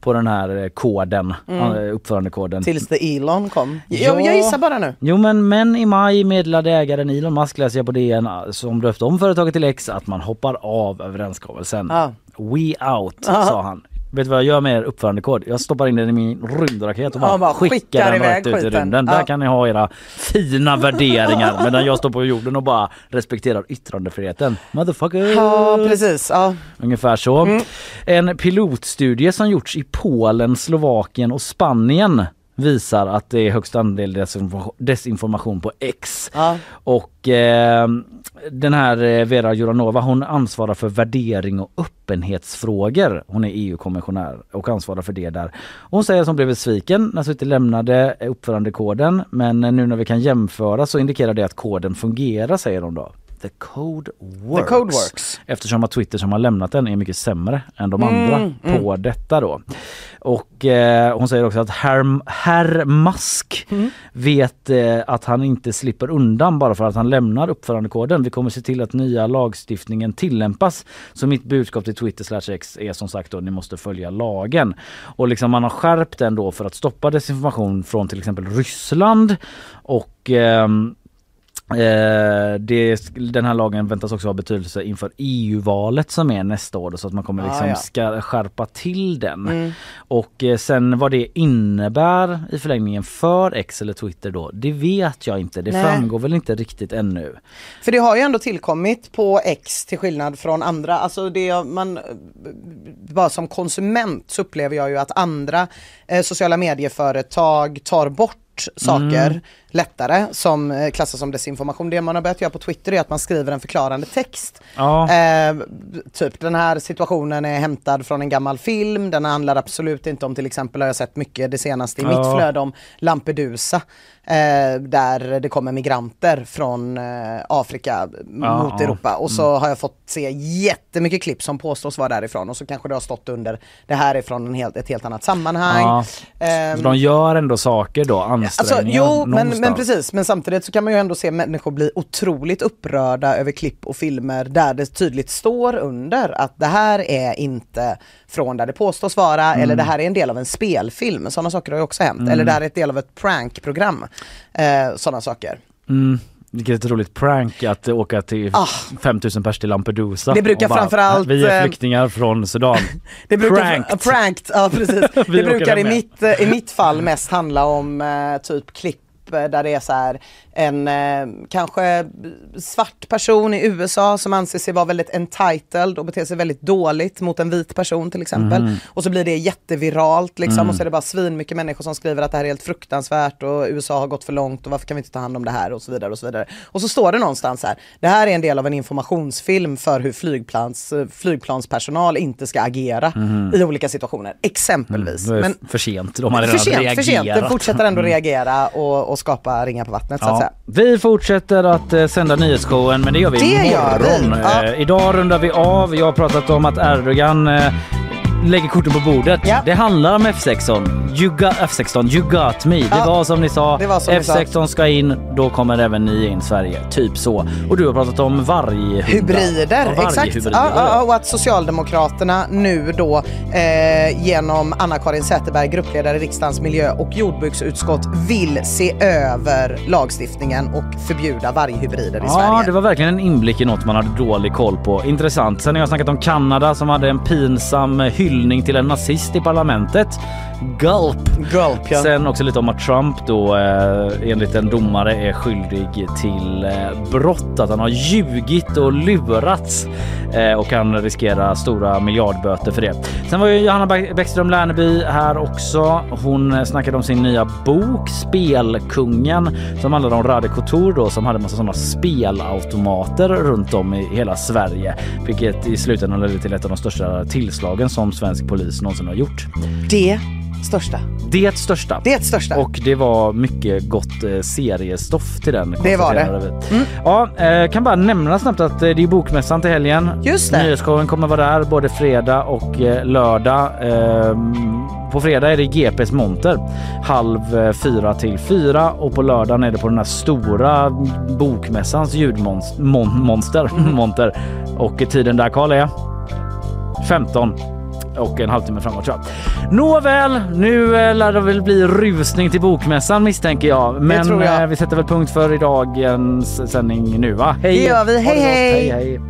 på den här eh, koden, eh, uppförandekoden. Tills the Elon kom. Ja. Jag, gissar bara nu. Jo men, men i maj meddelade ägaren Elon Musk läser jag på DN eh, som döpte om företaget till X att man hoppar av överenskommelsen. Ja. We out Ja. sa han. Vet du vad jag gör med er uppförandekod? Jag stoppar in den i min rymdraket och bara, Ja, bara skickar, skickar den rätt ut i rymden. Ja. Där kan ni ha era fina värderingar medan jag står på jorden och bara respekterar yttrandefriheten. Motherfucker! Ja precis. Ja. Ungefär så. Mm. En pilotstudie som gjorts i Polen, Slovakien och Spanien visar att det är högst andel desinformation, desinformation på X. Ja. Och eh, den här eh, Vera Juranova hon ansvarar för värdering och öppenhetsfrågor. Hon är EU-kommissionär och ansvarar för det där. Hon säger att hon blev besviken när Twitter lämnade uppförandekoden men nu när vi kan jämföra så indikerar det att koden fungerar säger hon då. The code works. The code works. Eftersom att Twitter som har lämnat den är mycket sämre än de Mm, andra på detta då. Och eh, hon säger också att herr, herr Musk Mm. vet eh, att han inte slipper undan bara för att han lämnar uppförandekoden. Vi kommer se till att nya lagstiftningen tillämpas. Så mitt budskap till Twitter slash X är som sagt då ni måste följa lagen. Och liksom man har skärpt den då för att stoppa desinformation från till exempel Ryssland och ehm, Eh, det, den här lagen väntas också ha betydelse inför EU-valet som är nästa år då, så att man kommer Ah, liksom ja. ska skärpa till den. Mm. Och eh, sen vad det innebär i förlängningen för X eller Twitter då, det vet jag inte. Det Nej. framgår väl inte riktigt ännu. För det har ju ändå tillkommit på X till skillnad från andra. Alltså det man, bara som konsument så upplever jag ju att andra eh, sociala medieföretag tar bort saker Mm. lättare som eh, klassas som desinformation. Det man har börjat göra på Twitter är att man skriver en förklarande text. Ja. Eh, typ den här situationen är hämtad från en gammal film, den handlar absolut inte om till exempel har jag sett mycket det senaste i Ja. mitt flöde om Lampedusa. Eh, där det kommer migranter från eh, Afrika Ja, mot. Europa och så har jag fått se jättemycket klipp som påstås vara därifrån och så kanske det har stått under det här är från en helt, ett helt annat sammanhang. Ja. Ehm, Så de gör ändå saker då, anser Alltså, ansträngningar jo, men, men precis. Men samtidigt så kan man ju ändå se människor bli otroligt upprörda över klipp och filmer där det tydligt står under att det här är inte från där det påstås vara Mm. eller det här är en del av en spelfilm. Sådana saker har ju också hänt. Eller det här är ett del av ett prankprogram. Eh, Sådana saker. Mm. Vilket roligt prank att åka till Ah. 5000 pers till Lampedusa. Det brukar bara, framförallt, Vi är eh, flyktingar från Sudan. Det brukar, Pranked. pranked, ja precis. Det brukar i mitt, eh, i mitt fall mest handla om eh, typ klipp där det är så här en eh, kanske svart person i USA som anser sig vara väldigt entitled och beter sig väldigt dåligt mot en vit person till exempel. Mhm. Och så blir det jätteviralt liksom Mm. och så är det bara svin mycket människor som skriver att det här är helt fruktansvärt och USA har gått för långt och varför kan vi inte ta hand om det här och så vidare och så vidare. Och så står det någonstans här, det här är en del av en informationsfilm för hur flygplans, eh, flygplanspersonal inte ska agera Mhm. i olika situationer, exempelvis. Det Men för sent, de har för redan sent, reagerat. för sent. Den fortsätter ändå Mm. reagera och, och skapa ringar på vattnet så att säga. Vi fortsätter att eh, sända nyhetsshowen men det gör vi Det gör vi. imorgon. Eh, idag rundar vi av. Jag har pratat om att Erdogan eh, lägger korten på bordet. Ja. Det handlar om F16. You got, F16, you got me. Det Ja. var som ni sa. Det var som ni sa. F16 ska in, då kommer även ni in Sverige. Typ så. Och du har pratat om varghundar. Hybrider, Ja, exakt. varghybrider. Ja, ja, ja, och att Socialdemokraterna nu då eh, genom Anna-Karin Säterberg, gruppledare i riksdagens miljö och jordbruksutskott vill se över lagstiftningen och förbjuda varghybrider i Ja, Sverige. det var verkligen en inblick i något man hade dålig koll på. Intressant. Sen har jag snackat om Kanada som hade en pinsam hyllning till en nazist i parlamentet. Gulp! Gulp, ja. Sen också lite om att Trump då eh, enligt en domare är skyldig till eh, brott. Att han har ljugit och lurats eh, och kan riskera stora miljardböter för det. Sen var ju Johanna Bä- Bäckström Lerneby här också. Hon eh, snackade om sin nya bok Spelkungen som handlade om Rade Couture då som hade massa sådana spelautomater runt om i hela Sverige. Vilket i slutändan ledde till ett av de största tillslagen som svensk polis någonsin har gjort. Det största. Det största. Det största. Och det var mycket gott eh, seriestoff till den. Det var det. vi. Ja, eh, kan bara nämna snabbt att eh, det är bokmässan till helgen. Just det. Nyhetsshowen kommer vara där både fredag och eh, lördag. Ehm, på fredag är det GPs monter halv fyra till fyra och på lördagen är det på den här stora bokmässans ljudmonster Mm. monter. Och tiden där Karl är 15 och en halvtimme framåt tror jag. Nåväl, nu eh, lär det väl bli rusning till bokmässan misstänker jag. Men jag. eh, vi sätter väl punkt för idagens sändning nu va? Hej! Det gör vi. Hej, hej. hej, hej.